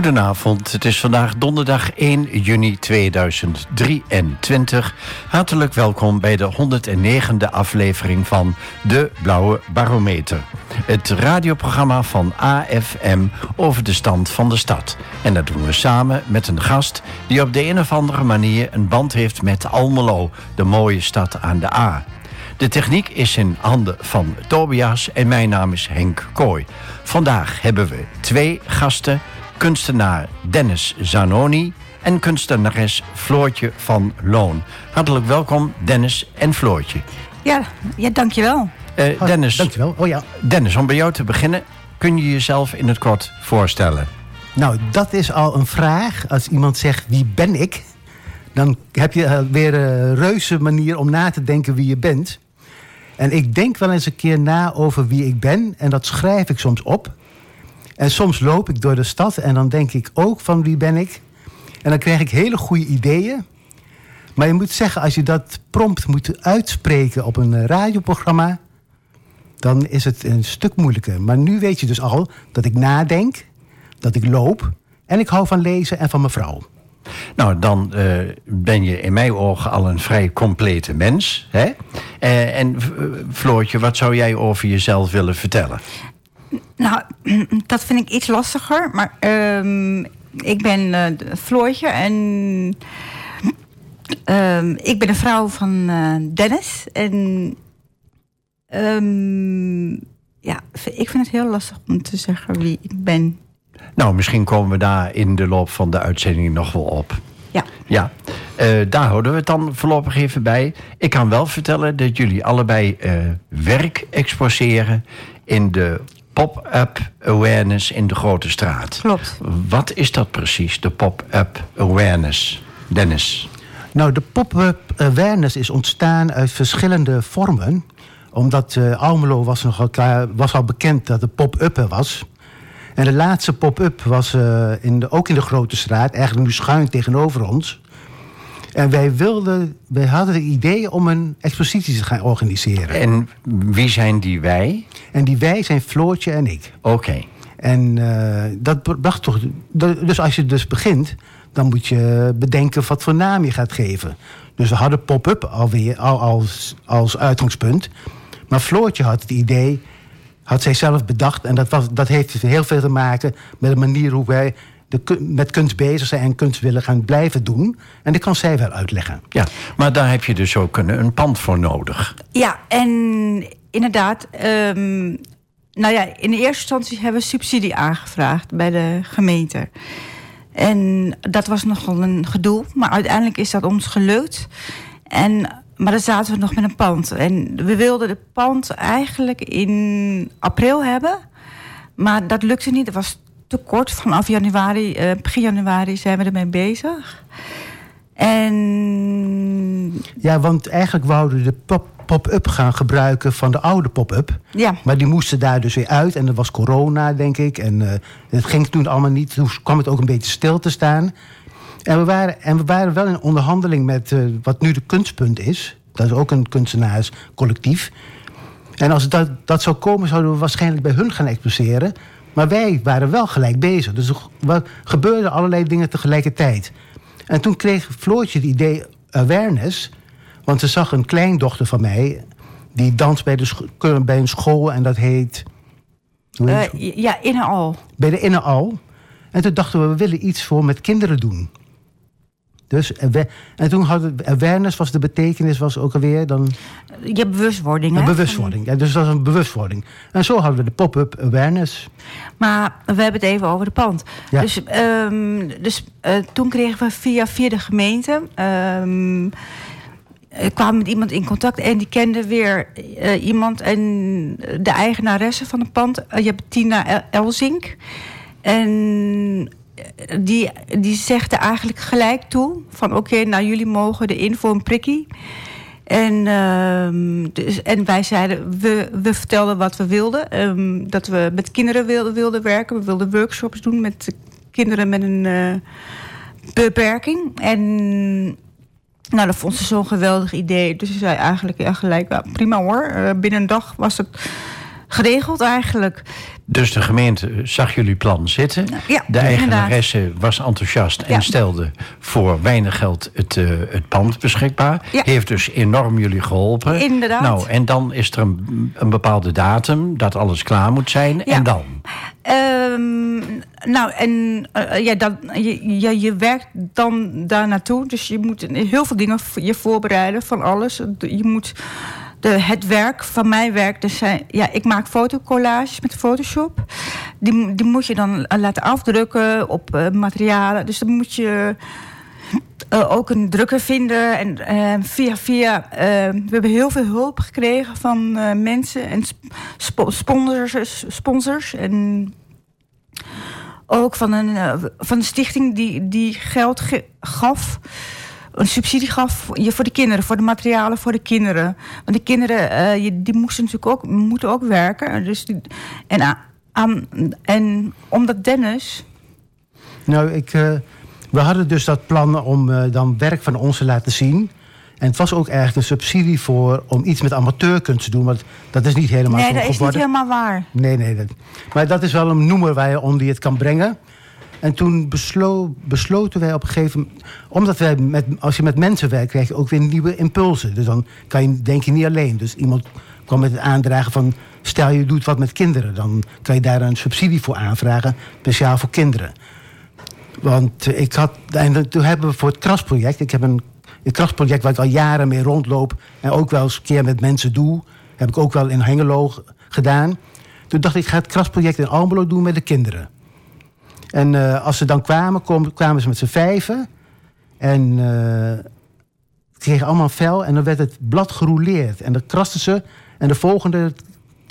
Goedenavond, het is vandaag donderdag 1 juni 2023. Hartelijk welkom bij de 109e aflevering van De Blauwe Barometer. Het radioprogramma van AFM over de stand van de stad. En dat doen we samen met een gast die op de een of andere manier een band heeft met Almelo, de mooie stad aan de A. De techniek is in handen van Tobias en mijn naam is Henk Kooi. Vandaag hebben we twee gasten kunstenaar Dennis Zanoni en kunstenares Floortje van Loon. Hartelijk welkom, Dennis en Floortje. Ja, ja dankjewel. Uh, Dennis, dankjewel. Oh ja. Dennis, om bij jou te beginnen, kun je jezelf in het kort voorstellen? Nou, dat is al een vraag. Als iemand zegt wie ben ik, dan heb je eh, weer een reuze manier om na te denken wie je bent. En ik denk wel eens een keer na over wie ik ben en dat schrijf ik soms op. En soms loop ik door de stad en dan denk ik ook van wie ben ik. En dan krijg ik hele goede ideeën. Maar je moet zeggen, als je dat prompt moet uitspreken op een radioprogramma, dan is het een stuk moeilijker. Maar nu weet je dus al dat ik nadenk, dat ik loop en ik hou van lezen en van mijn vrouw. Nou, dan uh, ben je in mijn ogen al een vrij complete mens. Hè? Uh, en Floortje, wat zou jij over jezelf willen vertellen? Nou, dat vind ik iets lastiger. Maar um, ik ben uh, Floortje en um, ik ben een vrouw van uh, Dennis. En um, ja, ik vind het heel lastig om te zeggen wie ik ben. Nou, misschien komen we daar in de loop van de uitzending nog wel op. Ja. Ja, uh, daar houden we het dan voorlopig even bij. Ik kan wel vertellen dat jullie allebei werk exposeren in de pop-up awareness in de grote straat. Klopt. Wat is dat precies, de pop-up awareness, Dennis? Nou, de pop-up awareness is ontstaan uit verschillende vormen. Omdat uh, Almelo was, nogal, was al bekend dat de pop-up er was. En de laatste pop-up was uh, in de, ook in de grote straat, eigenlijk nu schuin tegenover ons. En wij, wilden, wij hadden het idee om een expositie te gaan organiseren. En wie zijn die wij? En die wij zijn Floortje en ik. Oké. En uh, dat bracht toch. Dus als je dus begint, dan moet je bedenken wat voor naam je gaat geven. Dus we hadden pop-up alweer al als, als uitgangspunt. Maar Floortje had het idee, had zij zelf bedacht. En dat, was, dat heeft heel veel te maken met de manier hoe wij de, met kunst bezig zijn en kunst willen gaan blijven doen. En dat kan zij wel uitleggen. Ja, maar daar heb je dus ook een, een pand voor nodig. Ja, en inderdaad. Um, nou ja, in de eerste instantie hebben we subsidie aangevraagd bij de gemeente. En dat was nogal een gedoe, maar uiteindelijk is dat ons gelukt. En, maar dan zaten we nog met een pand. En we wilden het pand eigenlijk in april hebben. Maar dat lukte niet. Het was te kort. Vanaf januari, uh, begin januari zijn we ermee bezig. En... Ja, want eigenlijk wouden de pop-up gaan gebruiken van de oude pop-up. Ja. Maar die moesten daar dus weer uit. En dat was corona, denk ik. En uh, het ging toen allemaal niet. Toen kwam het ook een beetje stil te staan. En we waren, en we waren wel in onderhandeling met uh, wat nu de kunstpunt is. Dat is ook een kunstenaarscollectief. En als dat, dat zou komen, zouden we waarschijnlijk bij hun gaan exposeren. Maar wij waren wel gelijk bezig. Dus er gebeurden allerlei dingen tegelijkertijd. En toen kreeg Floortje het idee awareness. Want ze zag een kleindochter van mij... die danst bij, de bij een school en dat heet... Uh, ja, Inneal. Bij de Inneal. En toen dachten we, we willen iets voor met kinderen doen. Dus, en toen hadden awareness was de betekenis was ook alweer dan. Je hebt bewustwording. Een bewustwording. Ja, dus dat was een bewustwording. En zo hadden we de pop-up awareness. Maar we hebben het even over de pand. Ja. Dus, um, dus uh, toen kregen we via, via de gemeente. Um, ik kwam met iemand in contact en die kende weer uh, iemand. En de eigenaresse van het pand, uh, je hebt Tina Elzink. En die, die zegt eigenlijk gelijk toe: van oké, nou jullie mogen erin voor een prikkie. En, uh, dus, en wij zeiden, we, we vertelden wat we wilden. Um, dat we met kinderen wilden, wilden werken. We wilden workshops doen met kinderen met een uh, beperking. En nou, dat vond ze zo'n geweldig idee. Dus ze zei eigenlijk ja, gelijk, ja, prima hoor. Uh, binnen een dag was het geregeld eigenlijk. Dus de gemeente zag jullie plan zitten. Ja, de eigenaresse was enthousiast en stelde voor weinig geld het, uh, het pand beschikbaar. Ja. Heeft dus enorm jullie geholpen. Inderdaad. Nou, en dan is er een, een bepaalde datum dat alles klaar moet zijn. En dan? Um, nou, en uh, ja, dan, je, je werkt dan daar naartoe. Dus je moet heel veel dingen je voorbereiden van alles. Je moet de, het werk van mijn werk, dus zijn, ja, ik maak fotocollages met Photoshop. Die, die moet je dan laten afdrukken op uh, materialen. Dus dan moet je ook een drukker vinden. En via via, we hebben heel veel hulp gekregen van mensen en sp sponsors, sponsors. En ook van een, van een stichting die, die geld gaf een subsidie gaf je voor de kinderen, voor de materialen voor de kinderen. Want de kinderen uh, die moesten natuurlijk ook, moeten ook werken. Dus die, en, aan, en omdat Dennis. Nou, ik, uh, we hadden dus dat plan om uh, dan werk van ons te laten zien. En het was ook eigenlijk een subsidie voor om iets met amateurkunst te doen. Want dat is niet helemaal nee, zo dat geworden. is niet helemaal waar. Nee, nee. Dat, maar dat is wel een noemer waar je, om die het kan brengen. En toen beslo besloten wij op een gegeven moment... omdat wij met, als je met mensen werkt, krijg je ook weer nieuwe impulsen. Dus dan kan je, denk je niet alleen. Dus iemand kwam met het aandragen van... stel je doet wat met kinderen, dan kan je daar een subsidie voor aanvragen... speciaal voor kinderen. Want eh, ik had... En toen hebben we voor het krasproject... ik heb een, een krasproject waar ik al jaren mee rondloop... en ook wel eens een keer met mensen doe... heb ik ook wel in Hengelo gedaan. Toen dacht ik, ik ga het krasproject in Almelo doen met de kinderen... En uh, als ze dan kwamen, kom, kwamen ze met z'n vijven. En uh, kregen allemaal vel. En dan werd het blad gerouleerd. En dan krasten ze. En de volgende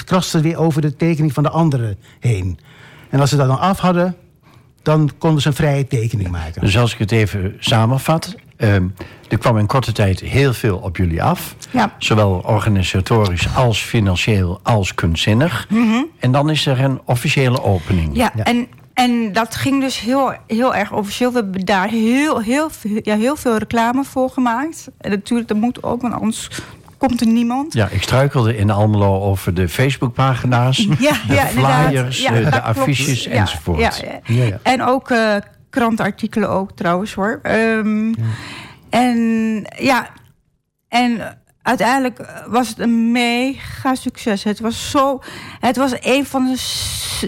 kraste weer over de tekening van de andere heen. En als ze dat dan af hadden, dan konden ze een vrije tekening maken. Dus als ik het even samenvat. Uh, er kwam in korte tijd heel veel op jullie af. Ja. Zowel organisatorisch als financieel als kunstzinnig. Mm -hmm. En dan is er een officiële opening. Ja, ja. en en dat ging dus heel, heel erg officieel. We hebben daar heel, heel, ja, heel veel reclame voor gemaakt. En natuurlijk, dat moet ook, want anders komt er niemand. Ja, ik struikelde in Almelo over de Facebookpagina's, ja, de ja, flyers, ja, de affiches ja, enzovoort. Ja, ja. En ook uh, krantenartikelen ook trouwens hoor. Um, en ja, en uiteindelijk was het een mega succes. Het was, zo, het was een van de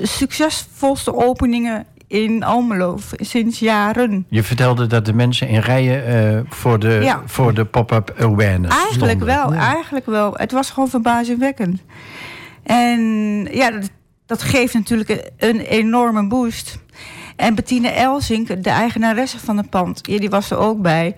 succesvolste openingen in Almelo sinds jaren. Je vertelde dat de mensen in rijen uh, voor de, ja. voor de pop-up awareness Eigenlijk stonden. wel, ja. eigenlijk wel. Het was gewoon verbazingwekkend. En ja, dat, dat geeft natuurlijk een enorme boost. En Bettine Elsink, de eigenaresse van het pand, ja, die was er ook bij.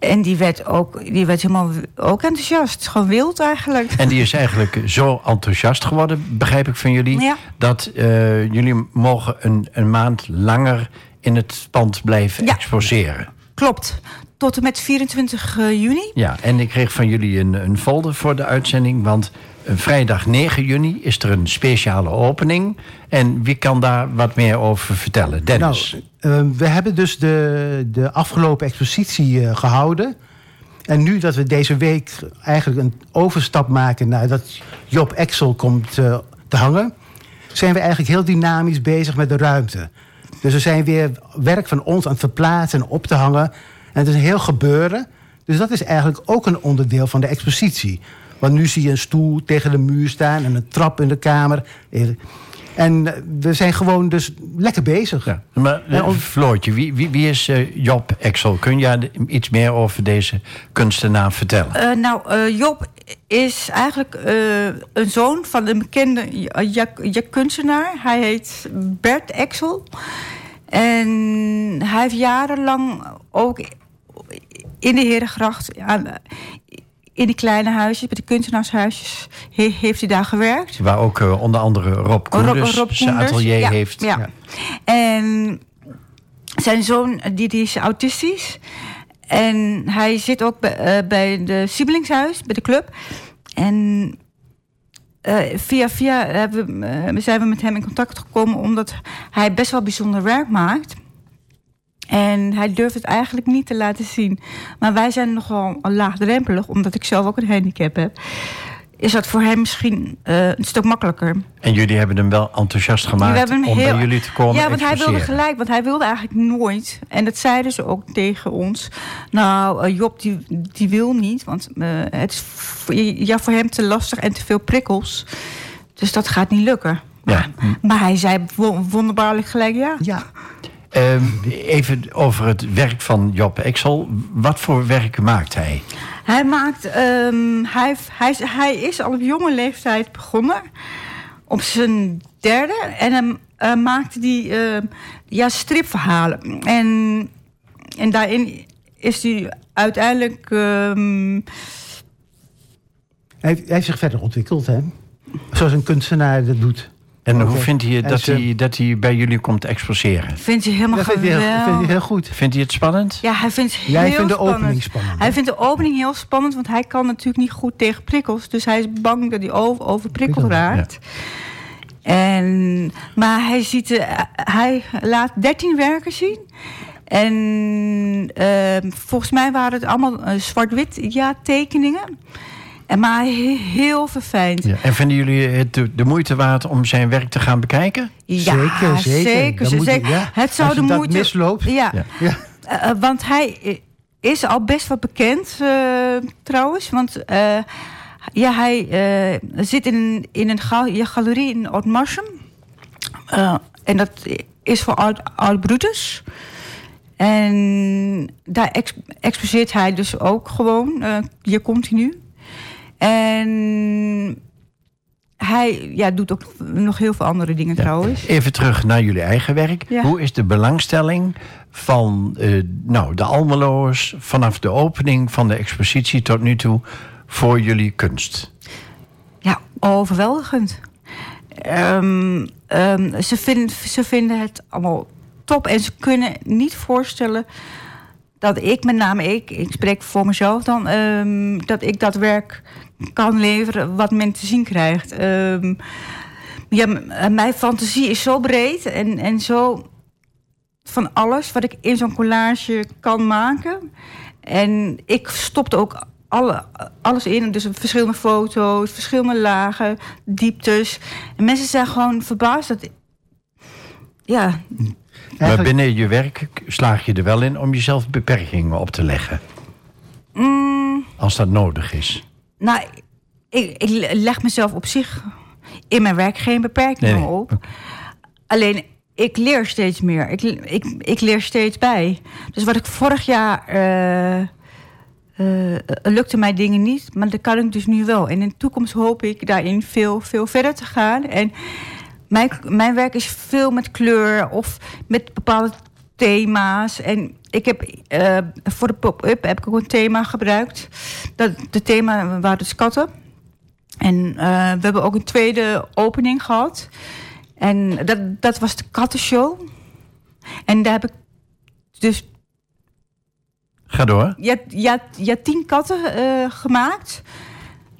En die werd ook, die werd helemaal ook enthousiast. Gewoon wild eigenlijk. En die is eigenlijk zo enthousiast geworden, begrijp ik van jullie. Ja. Dat uh, jullie mogen een, een maand langer in het pand blijven ja. exposeren. Klopt. Tot en met 24 uh, juni. Ja, en ik kreeg van jullie een, een folder voor de uitzending. Want vrijdag 9 juni is er een speciale opening. En wie kan daar wat meer over vertellen? Dennis. Nou, uh, we hebben dus de, de afgelopen expositie uh, gehouden. En nu dat we deze week eigenlijk een overstap maken naar dat Job Excel komt uh, te hangen, zijn we eigenlijk heel dynamisch bezig met de ruimte. Dus we zijn weer werk van ons aan het verplaatsen en op te hangen. En het is een heel gebeuren. Dus dat is eigenlijk ook een onderdeel van de expositie. Want nu zie je een stoel tegen de muur staan en een trap in de kamer. En we zijn gewoon dus lekker bezig. Ja, maar uh, on... Floortje, wie, wie, wie is uh, Job Exel? Kun je iets meer over deze kunstenaar vertellen? Uh, nou, uh, Job is eigenlijk een zoon van een bekende ja, ja, kunstenaar. Hij heet Bert Exel. En hij heeft jarenlang ook in de Herengracht... in die kleine huisjes, met de kunstenaarshuisjes, he, heeft hij daar gewerkt. Waar ook uh, onder andere Rob Koenders, Rob, Rob zijn atelier ja, heeft. Ja. ja. En zijn zoon, die, die is autistisch. En hij zit ook bij, uh, bij de Siebelingshuis, bij de club. En uh, via via hebben, zijn we met hem in contact gekomen... omdat hij best wel bijzonder werk maakt... En hij durft het eigenlijk niet te laten zien. Maar wij zijn nogal laagdrempelig, omdat ik zelf ook een handicap heb. is dat voor hem misschien uh, een stuk makkelijker. En jullie hebben hem wel enthousiast gemaakt om bij jullie te komen Ja, want hij wilde gelijk, want hij wilde eigenlijk nooit. En dat zeiden ze ook tegen ons. Nou, uh, Job die, die wil niet, want uh, het is voor, ja, voor hem te lastig en te veel prikkels. Dus dat gaat niet lukken. Ja. Maar, maar hij zei wonderbaarlijk gelijk ja. Ja. Uh, even over het werk van Job Exel. Wat voor werk maakt hij? Hij, maakt, um, hij, hij, hij is al op jonge leeftijd begonnen. Op zijn derde. En hij uh, maakte die uh, ja, stripverhalen. En, en daarin is hij uiteindelijk... Um... Hij, hij heeft zich verder ontwikkeld, hè? Zoals een kunstenaar dat doet. En hoe vindt hij dat, hij dat hij bij jullie komt exposeren? Vindt hij helemaal dat vindt hij, vindt hij heel goed. Vindt hij het spannend? Ja, hij vindt het Jij heel vindt de spannend. opening spannend. Hij vindt de opening heel spannend, want hij kan natuurlijk niet goed tegen prikkels. Dus hij is bang dat hij over, overprikkeld raakt. En, maar hij, ziet, uh, hij laat 13 werken zien. En uh, volgens mij waren het allemaal uh, zwart-wit ja, tekeningen. En maar heel verfijnd. Ja. En vinden jullie het de, de, moeite waard om zijn werk te gaan bekijken? Ja, zeker. zeker, zeker, zeker. Je, ja. Het zou Als de dat moeite. misloopt. Ja. ja. Uh, want hij is al best wel bekend, uh, trouwens. Want uh, ja, hij zit in, in een gal galerie in Oud-Marsum. en dat is voor Oud, Oud Brutus. En daar ex exposeert hij dus ook gewoon, hier continu. En hij ja, doet ook nog heel veel andere dingen ja. trouwens. Even terug naar jullie eigen werk. Ja. Hoe is de belangstelling van uh, nou, de Almeloers vanaf de opening van de expositie tot nu toe voor jullie kunst? Ja, overweldigend. Um, um, ze, vinden, ze vinden het allemaal top en ze kunnen niet voorstellen dat ik, met name ik, ik spreek voor mezelf dan, um, dat ik dat werk kan leveren wat men te zien krijgt. Um, ja, mijn fantasie is zo breed en, en zo van alles wat ik in zo'n collage kan maken. En ik stopte ook alle, alles in. Dus verschillende foto's, verschillende lagen, dieptes. En mensen zijn gewoon verbaasd dat. Ja. Maar binnen je werk slaag je er wel in om jezelf beperkingen op te leggen. Mm. Als dat nodig is. Nou, ik, ik, leg mezelf op zich in mijn werk geen beperkingen nee, op. Alleen, ik leer steeds meer. Ik, ik, ik leer steeds bij. Dus wat ik vorig jaar... Uh, uh, lukte mij dingen niet, maar dat kan ik dus nu wel. En in de toekomst hoop ik daarin veel, veel verder te gaan. En mijn, mijn werk is veel met kleur of met bepaalde thema's. En ik heb uh, voor de pop-up heb ik ook een thema gebruikt. Dat, de thema waren dus katten. En uh, we hebben ook een tweede opening gehad. En dat, dat was de kattenshow. En daar heb ik dus... Ga door. Ja, ja, ja tien katten uh, gemaakt.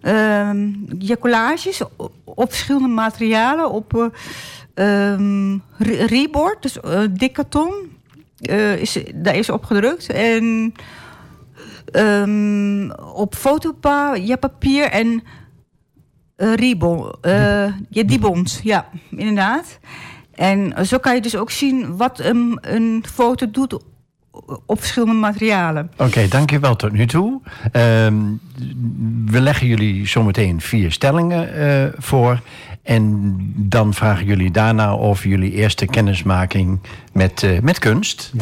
Uh, ja, collages op, op, verschillende materialen. Op um, reboard, dus dik karton. Is, daar is opgedrukt. En um, op fotopa, ja, papier en uh, ribon, uh, ja, die bond, ja, inderdaad. En zo kan je dus ook zien wat een, foto doet op verschillende materialen. Oké, dankjewel tot nu toe. Um, we leggen jullie zometeen vier stellingen uh, voor. En dan vragen jullie daarna over jullie eerste kennismaking met, uh, met kunst.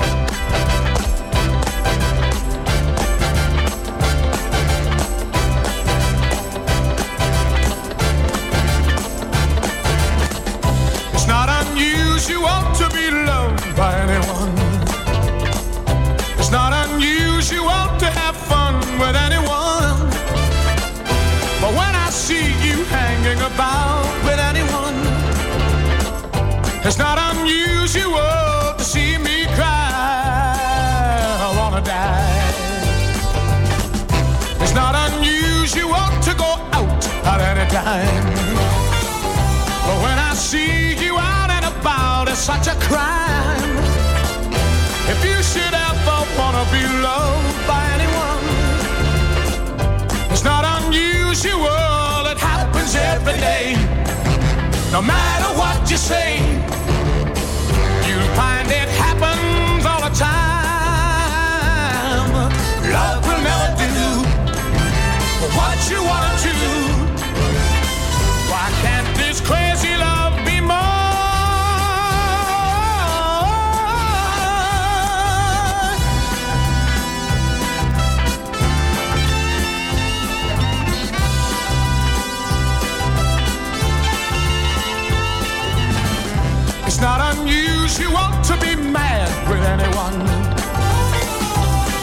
Such a crime. If you should ever wanna be loved by anyone, it's not unusual. It happens every day. No matter what you say, you'll find it happens all the time. Love will never do what you want to. Unusual to be mad with anyone.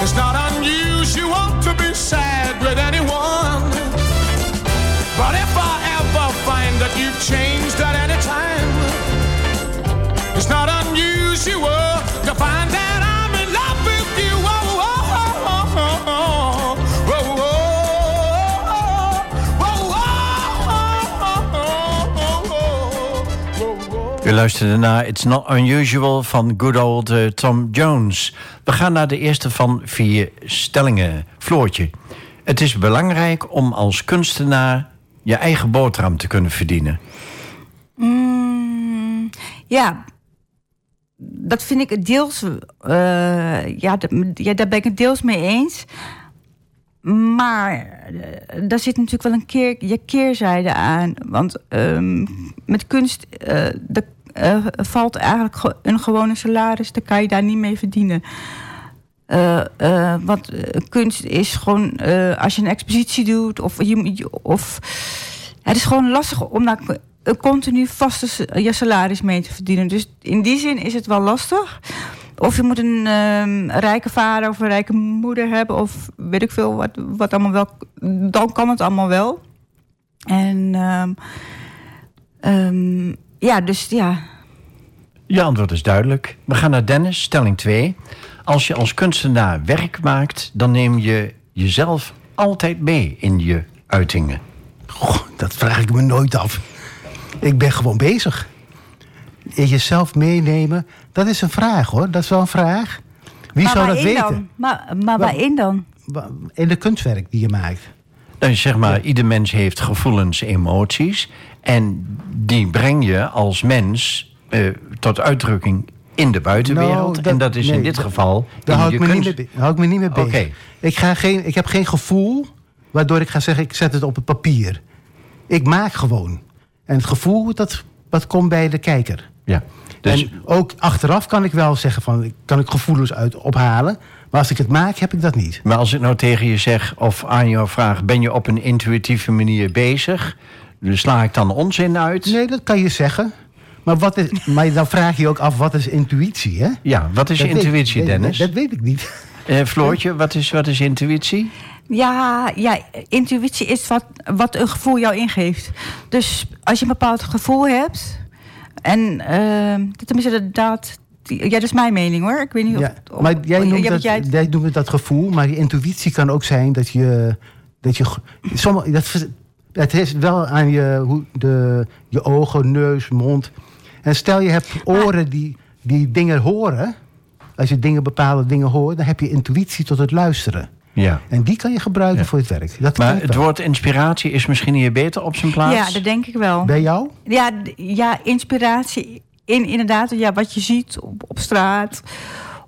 It's not unusual U luisterde naar It's Not Unusual van good old eh, Tom Jones. We gaan naar de eerste van vier stellingen. Floortje, het is belangrijk om als kunstenaar je eigen boterham te kunnen verdienen. Mm, ja, dat vind ik deels. eh, ja, ja, daar ben ik het deels mee eens. Maar eh, daar zit natuurlijk wel een keer, je keerzijde aan. Want ehm, met kunst eh, de, eh, valt eigenlijk ge- een gewone salaris, dan kan je daar niet mee verdienen. Want kunst is gewoon, als je een expositie doet, of, of het is gewoon lastig om daar continu vaste s- je salaris mee te verdienen. Dus in die zin is het wel lastig. Of je moet een ehm, rijke vader of een rijke moeder hebben, of weet ik veel wat, wat allemaal wel. Dan kan het allemaal wel. En ehm, ehm, ja, dus ja. Je antwoord is duidelijk. We gaan naar Dennis, stelling 2. Als je als kunstenaar werk maakt, dan neem je jezelf altijd mee in je uitingen. Goh, dat vraag ik me nooit af. Ik ben gewoon bezig. Jezelf meenemen, dat is een vraag hoor. Dat is wel een vraag. Wie maar zou dat waarin weten? Dan? Maar, maar waarin dan? In de kunstwerk die je maakt. Dus zeg maar, ieder mens heeft gevoelens, emoties. En die breng je als mens eh, tot uitdrukking in de buitenwereld. Nou, en dat is in dit geval Daar in hou je ik, me niet kunst. mee, be- hou ik me niet mee bezig. Oké. Ik, ga geen, ik heb geen gevoel waardoor ik ga zeggen... ik zet het op het papier. Ik maak gewoon. En het gevoel, dat, dat komt bij de kijker. Ja. Dus, en ook achteraf kan ik wel zeggen van... kan ik gevoelens uit ophalen. Maar als ik het maak, heb ik dat niet. maar als ik nou tegen je zeg, of aan jou vraag... ben je op een intuïtieve manier bezig? Dus sla ik dan onzin uit? Nee, dat kan je zeggen. Maar, wat is, maar dan vraag je je ook af, wat is intuïtie, hè? Ja, wat is Dat weet- intuïtie, dat- Dennis? Dat, weet ik niet. Eh, Floortje, wat is, wat is intuïtie? Ja, ja, intuïtie is wat, wat een gevoel jou ingeeft. Dus als je een bepaald gevoel hebt. En ehm tenminste, dat, ja, dat is mijn mening hoor. Ik weet niet of. Ja, of- maar jij ja, noemt, wat dat, jij- jij noemt dat gevoel, maar je intuïtie kan ook zijn dat je... Dat je sommige, dat, het is wel aan je, hoe, de, je ogen, neus, mond. En stel je hebt oren die, die dingen horen. Als je dingen, bepaalde dingen hoort, dan heb je intuïtie tot het luisteren. Ja. En die kan je gebruiken Ja. voor het werk. Dat Maar het woord inspiratie is misschien hier beter op zijn plaats? ja, dat denk ik wel. Bij jou? Ja, ja inspiratie in inderdaad ja, wat je ziet op, op straat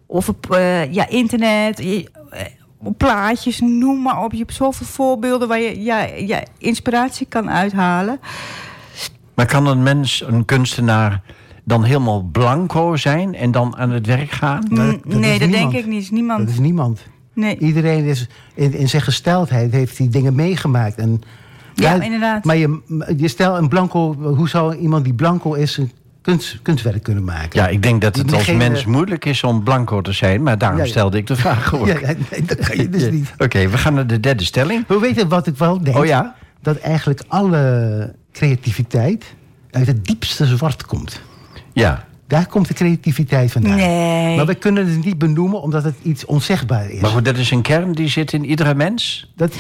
of op eh, ja, internet, je- eh, op plaatjes, noem maar op. Je hebt zoveel voorbeelden waar je ja, ja, inspiratie kan uithalen. Maar kan een mens, een kunstenaar, dan helemaal blanco zijn en dan aan het werk gaan? Nou, dat- dat nee, dat niemand. denk ik niet. Is Niemand. Dat is niemand. Nee. Iedereen is in, in zijn gesteldheid heeft die dingen meegemaakt. En, Ja, inderdaad. Maar je, je stel een blanco, hoe zou iemand die blanco is een kunst, kunstwerk kunnen maken? Ja, ik denk dat het als degene- mens moeilijk is om blanco te zijn, maar daarom Ja, ja. stelde ik de vraag ook. Ja, ja, nee, dat kan je dus Ja. niet. Oké, we gaan naar de derde stelling. We weten wat ik wel denk. Oh ja? Dat eigenlijk alle creativiteit uit het diepste zwart komt. Ja, Daar komt de creativiteit vandaan. Nee. Maar we kunnen het niet benoemen omdat het iets onzegbaar is. maar goed, dat is een kern die zit in iedere mens. Dat,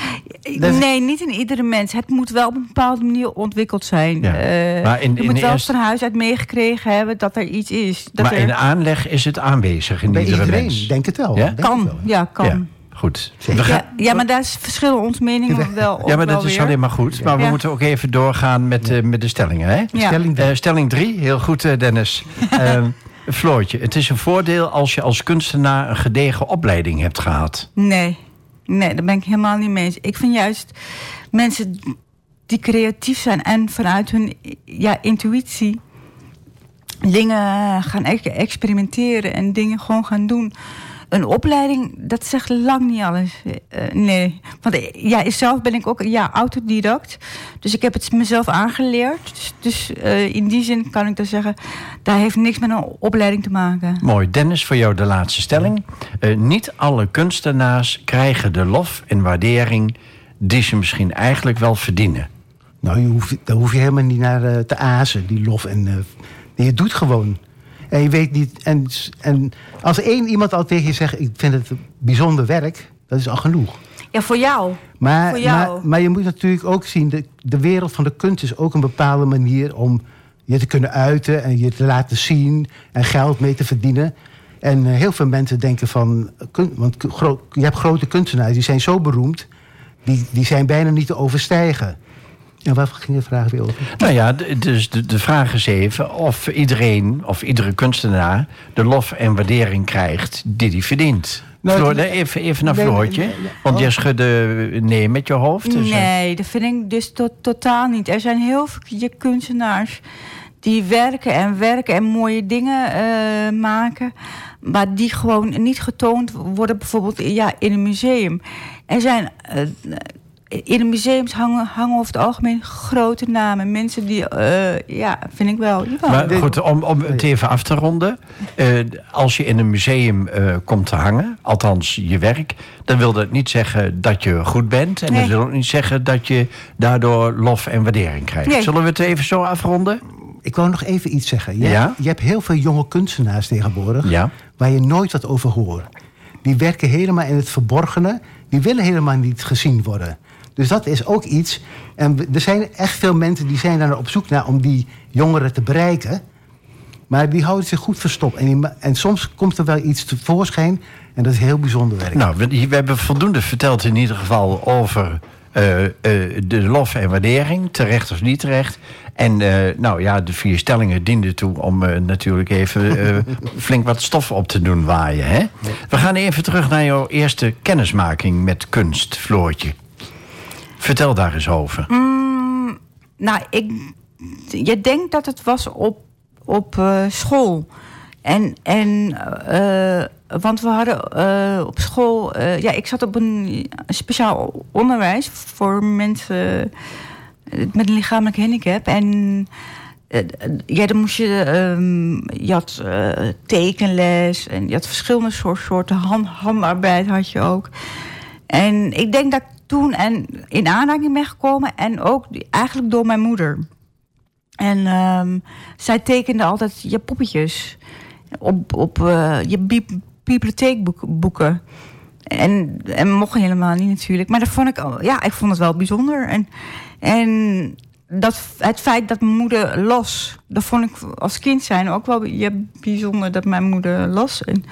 dat is- Nee, niet in iedere mens. Het moet wel op een bepaalde manier ontwikkeld zijn. Ja. Eh, Maar in- je in moet wel eerste- van huis uit meegekregen hebben dat er iets is. Dat maar er in aanleg is het aanwezig in bij iedere iedereen, mens. denk het wel. Ja? denk het kan. wel. Ja, kan. Ja. Goed. Zeker. We gaan- Ja, ja, maar daar is- verschillen onze meningen wel ja, maar dat wel is weer. alleen maar goed. Maar we Ja. moeten ook even doorgaan met, eh, met de stellingen. Hè? Ja. Stelling Eh, stelling 3, heel goed eh, Dennis. Ehm, Floortje, het is een voordeel als je als kunstenaar een gedegen opleiding hebt gehad. Nee, nee, daar ben ik helemaal niet mee eens. Ik vind juist mensen die creatief zijn en vanuit hun ja, intuïtie dingen gaan e- experimenteren en dingen gewoon gaan doen. Een opleiding, dat zegt lang niet alles. Eh, nee, want eh, ja, zelf ben ik ook ja, autodidact. Dus ik heb het mezelf aangeleerd. Dus, dus eh, in die zin kan ik dan zeggen, daar heeft niks met een opleiding te maken. Mooi. Dennis, voor jou de laatste stelling. Eh, niet alle kunstenaars krijgen de lof en waardering die ze misschien eigenlijk wel verdienen. Nou, je hoeft, daar hoef je helemaal niet naar te azen, die lof. En, je doet gewoon. En je weet niet. En, en als één iemand al tegen je zegt: Ik vind het bijzonder werk, dat is al genoeg. Ja, voor jou. Maar, Voor jou. maar, maar je moet natuurlijk ook zien: de, de wereld van de kunst is ook een bepaalde manier om je te kunnen uiten en je te laten zien en geld mee te verdienen. En eh, heel veel mensen denken van. want je hebt grote kunstenaars die zijn zo beroemd, die, die zijn bijna niet te overstijgen. En waar ging de vraag weer over? Nou ja, dus de, de vraag is even of iedereen of iedere kunstenaar de lof en waardering krijgt die hij verdient. Nou, Floor, even, even naar nee, Floortje. nee, nee. Want Oh. jij schudde nee met je hoofd. dus, eh, Nee, dat vind ik dus to- totaal niet. Er zijn heel veel kunstenaars die werken en werken en mooie dingen eh, maken. Maar die gewoon niet getoond worden, bijvoorbeeld ja, in een museum. Er zijn. eh, in de museums hangen, hangen over het algemeen grote namen. Mensen die, eh, ja, vind ik wel. Maar goed, om, om het even af te ronden. eh, als je in een museum eh, komt te hangen, althans je werk... dan wil dat niet zeggen dat je goed bent. En Nee. dat wil ook niet zeggen dat je daardoor lof en waardering krijgt. Nee. Zullen we het even zo afronden? Ik wou nog even iets zeggen. Je, Ja? je hebt heel veel jonge kunstenaars tegenwoordig... Ja. waar je nooit wat over hoort. Die werken helemaal in het verborgene. Die willen helemaal niet gezien worden. Dus dat is ook iets. En er zijn echt veel mensen die zijn daar op zoek naar... om die jongeren te bereiken. Maar die houden zich goed verstopt. En, die en soms komt er wel iets tevoorschijn... en dat is heel bijzonder werk. Nou, we, we hebben voldoende verteld in ieder geval over eh, eh, de lof en waardering. Terecht of niet terecht. En eh, nou ja, de vier stellingen dienden toe om natuurlijk even flink wat stof op te doen waaien. Hè? We gaan even terug naar jouw eerste kennismaking met kunst, Floortje. Vertel daar eens over. Nou, ik, je denkt dat het was op, op eh, school. En, en eh, want we hadden eh, op school, ja, ik zat op een speciaal onderwijs voor mensen met een lichamelijk handicap. En ja, dan moest je, ehm, je had tekenles en je had verschillende soort, soorten hand, handarbeid had je ook. En ik denk dat toen en in aanraking ben gekomen en ook eigenlijk door mijn moeder. En ehm, zij tekende altijd je poppetjes op, op eh, je bi- bibliotheekboeken. En, en mocht helemaal niet natuurlijk. Maar dat vond ik, ja, ik vond het wel bijzonder. En, en dat, het feit dat mijn moeder las, dat vond ik als kind zijn ook wel bijzonder dat mijn moeder las. En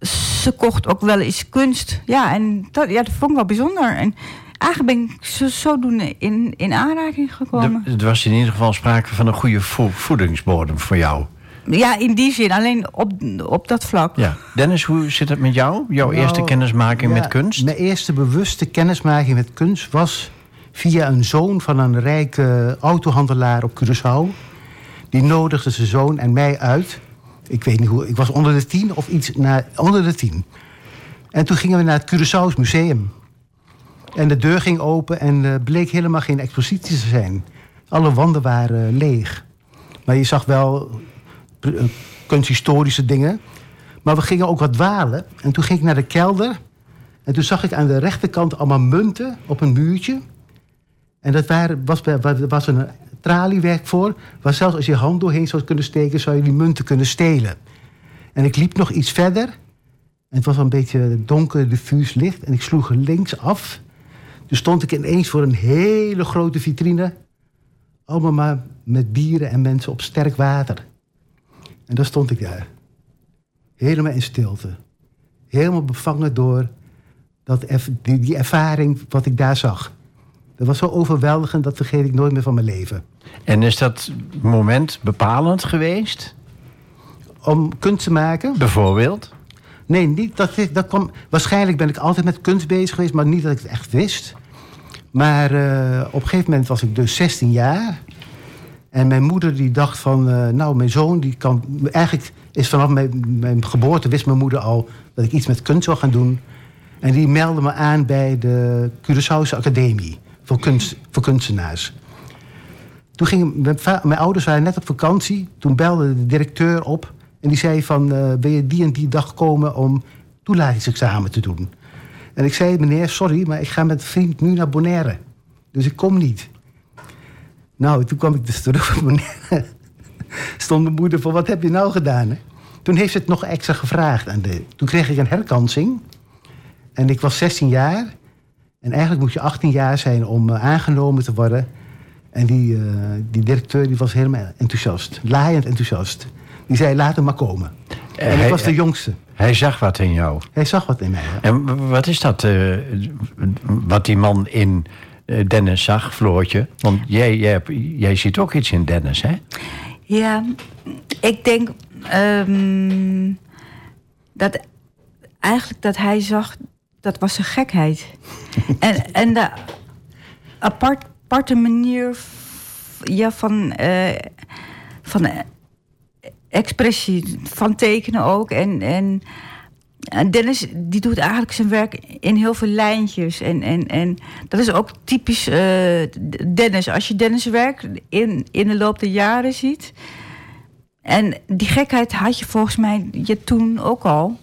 ze kocht ook wel eens kunst. Ja, en dat, ja, dat vond ik wel bijzonder. En eigenlijk ben ik zo, zodoende in, in aanraking gekomen. Er er was in ieder geval sprake van een goede vo- voedingsbodem voor jou. Ja, in die zin, alleen op, op dat vlak. Ja. Dennis, hoe zit het met jou? Jouw Nou, eerste kennismaking ja, met kunst? Mijn eerste bewuste kennismaking met kunst was via een zoon van een rijke autohandelaar op Curaçao. Die nodigde zijn zoon en mij uit. Ik weet niet hoe, ik was onder de tien of iets na, onder de tien. En toen gingen we naar het Curaçao's museum. En de deur ging open en er bleek helemaal geen expositie te zijn. Alle wanden waren leeg. Maar je zag wel eh, kunsthistorische dingen. Maar we gingen ook wat dwalen. En toen ging ik naar de kelder. En toen zag ik aan de rechterkant allemaal munten op een muurtje. En dat waren, was, was een traliewerk voor. Waar zelfs als je hand doorheen zou kunnen steken... zou je die munten kunnen stelen. En ik liep nog iets verder. En het was een beetje donker, diffuus licht. En ik sloeg links af. Toen stond ik ineens voor een hele grote vitrine. Allemaal maar met dieren en mensen op sterk water. En daar stond ik daar. Helemaal in stilte. Helemaal bevangen door Dat, die ervaring wat ik daar zag. Dat was zo overweldigend, dat vergeet ik nooit meer van mijn leven. En is dat moment bepalend geweest? Om kunst te maken? Bijvoorbeeld? Nee, niet, dat, dat kwam, waarschijnlijk ben ik altijd met kunst bezig geweest, maar niet dat ik het echt wist. Maar eh, op een gegeven moment was ik dus 16 jaar. En mijn moeder die dacht van, eh, nou, mijn zoon die kan... Eigenlijk is vanaf mijn, mijn geboorte wist mijn moeder al dat ik iets met kunst zou gaan doen. En die meldde me aan bij de Curaçaose Academie voor, voor kunstenaars. Toen gingen mijn, ouders waren net op vakantie. Toen belde de directeur op en die zei van... eh, wil je die en die dag komen om toelatingsexamen te doen? En ik zei, meneer, sorry, maar ik ga met vriend nu naar Bonaire. Dus ik kom niet. Nou, toen kwam ik dus terug op Bonaire. Stond mijn moeder voor, wat heb je nou gedaan? Hè? Toen heeft ze het nog extra gevraagd. En de, toen kreeg ik een herkansing. En ik was 16 jaar. En eigenlijk moet je 18 jaar zijn om eh, aangenomen te worden. En die, eh, die directeur die was helemaal enthousiast. Laaiend enthousiast. Die zei, laat hem maar komen. Eh, en ik hij- was de jongste. Hij zag wat in jou. Hij zag wat in mij. En wat is dat, eh, wat die man in Dennis zag, Floortje? Want jij, jij, hebt- jij ziet ook iets in Dennis, hè? Ja, ik denk ehm, dat eigenlijk dat hij zag, dat was zijn gekheid. en, en de apart, aparte manier ja, van, eh, van eh, expressie, van tekenen ook. En, en, en Dennis die doet eigenlijk zijn werk in heel veel lijntjes. En, en, en dat is ook typisch eh, Dennis. Als je Dennis werk in, in de loop der jaren ziet. En die gekheid had je volgens mij je toen ook al.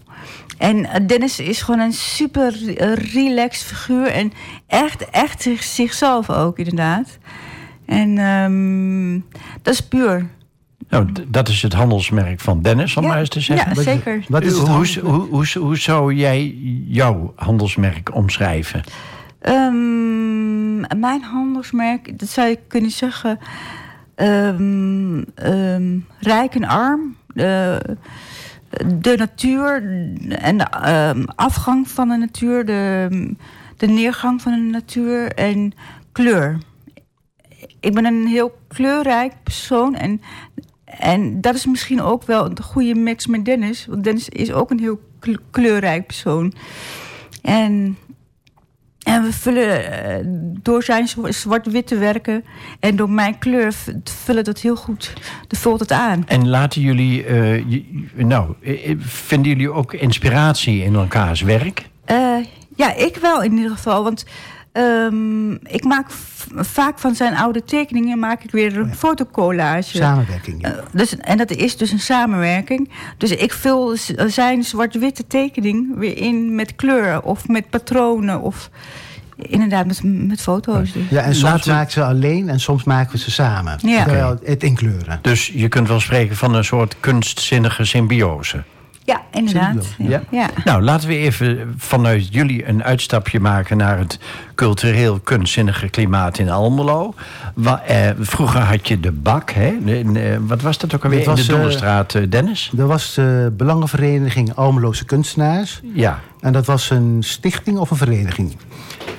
En eh, Dennis is gewoon een super eh, relaxed figuur. En echt, echt zich- zichzelf ook, inderdaad. En ehm, dat is puur. Nou, dat is het handelsmerk van Dennis, om Ja, maar eens te zeggen. ja, zeker. Wat is het hoe, hoe, hoe, hoe zou jij jouw handelsmerk omschrijven? Ehm, mijn handelsmerk, dat zou je kunnen zeggen. ehm, ehm, rijk en arm. De, de natuur en de ehm, afgang van de natuur. De, de neergang van de natuur en kleur. Ik ben een heel kleurrijk persoon. En, en dat is misschien ook wel een goede mix met Dennis. Want Dennis is ook een heel kle- kleurrijk persoon. En en we vullen eh, door zijn zwa- zwart-witte werken en door mijn kleur vullen dat heel goed. Dat vult het aan. En laten jullie, eh, nou, eh, vinden jullie ook inspiratie in elkaars werk? Ja, ik wel in ieder geval. Want ehm, ik maak vaak van zijn oude tekeningen maak ik weer een fotocollage. Samenwerking. ja. Eh, dus, en dat is dus een samenwerking. Dus ik vul zijn zwart-witte tekening weer in met kleur of met patronen of inderdaad met, met foto's. dus. Ja, en soms Laten we- maken ze alleen en soms maken we ze samen. Ja. Terwijl het in kleuren. Dus je kunt wel spreken van een soort kunstzinnige symbiose. Ja, inderdaad. Ja. Ja. Nou, laten we even vanuit jullie een uitstapje maken naar het cultureel kunstzinnige klimaat in Almelo. Wa- eh, vroeger had je de bak, hè? Eh, wat was dat ook alweer? Dat was, in de eh, Donnerstraat, Dennis? Er was de Belangenvereniging Almeloze Kunstenaars. Ja. En dat was een stichting of een vereniging.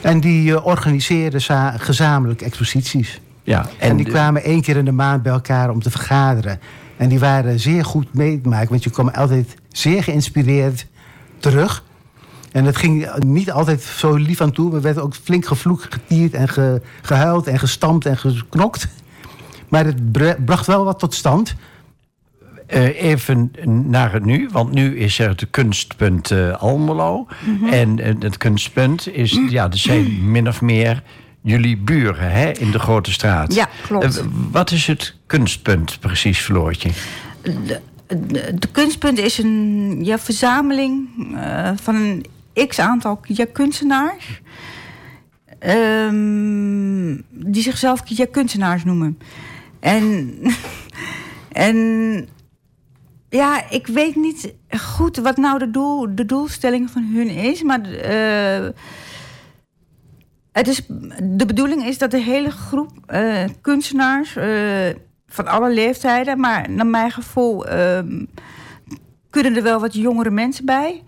En die eh, organiseerde za- gezamenlijk exposities. ja. En, die de- kwamen één keer in de maand bij elkaar om te vergaderen. En die waren zeer goed mee te maken, want je kwam altijd zeer geïnspireerd terug. En het ging niet altijd zo lief aan toe. We werden ook flink gevloekt, getierd en ge- gehuild en gestampt en geknokt. Maar het bracht wel wat tot stand. Eh, even naar het nu, want nu is er het kunstpunt eh, Almelo. Mhm. En eh, het kunstpunt is, ja, dat zijn min of meer jullie buren hè, in de grote straat. Ja, klopt. Wat is het kunstpunt precies, Floortje? De, kunstpunt is een ja, verzameling eh, van een x-aantal ja, kunstenaars. ehm, die zichzelf ja, kunstenaars noemen. En, en ja, ik weet niet goed wat nou de, doel, de doelstelling van hun is. Maar eh, het is, de bedoeling is dat de hele groep eh, kunstenaars van alle leeftijden, maar naar mijn gevoel ehm, kunnen er wel wat jongere mensen bij.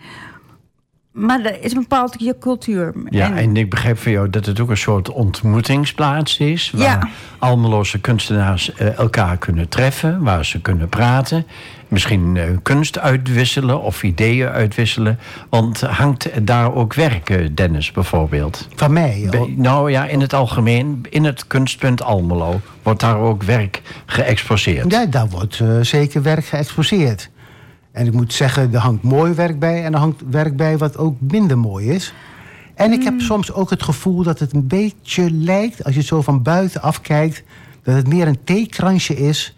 maar dat is een bepaald je cultuur. Ja, en, ik begrijp van jou dat het ook een soort ontmoetingsplaats is. Waar Ja. Almeloze kunstenaars eh, elkaar kunnen treffen, waar ze kunnen praten. Misschien eh, kunst uitwisselen of ideeën uitwisselen. Want hangt daar ook werk, eh, Dennis, bijvoorbeeld? Van mij. oh, Be- nou ja, in het algemeen, in het kunstpunt Almelo... wordt daar ook werk geëxposeerd. Ja, daar wordt eh, zeker werk geëxposeerd. En ik moet zeggen, er hangt mooi werk bij en er hangt werk bij wat ook minder mooi is. En ik heb soms ook het gevoel dat het een beetje lijkt, als je zo van buiten afkijkt, dat het meer een theekransje is.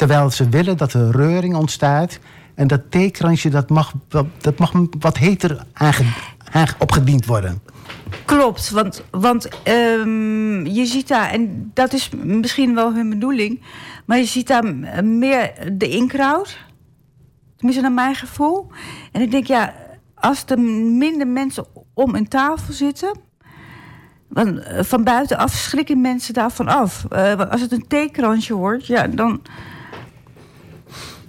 Terwijl ze willen dat er reuring ontstaat. En dat theekransje dat mag, dat mag wat heter opgediend worden. Klopt, want, want ehm, je ziet daar, en dat is misschien wel hun bedoeling, maar je ziet daar meer de inkraut. Tenminste, naar mijn gevoel. En ik denk, ja, als er minder mensen om een tafel zitten. Want eh, van buitenaf schrikken mensen daarvan af. Eh, als het een theekransje wordt, ja, dan.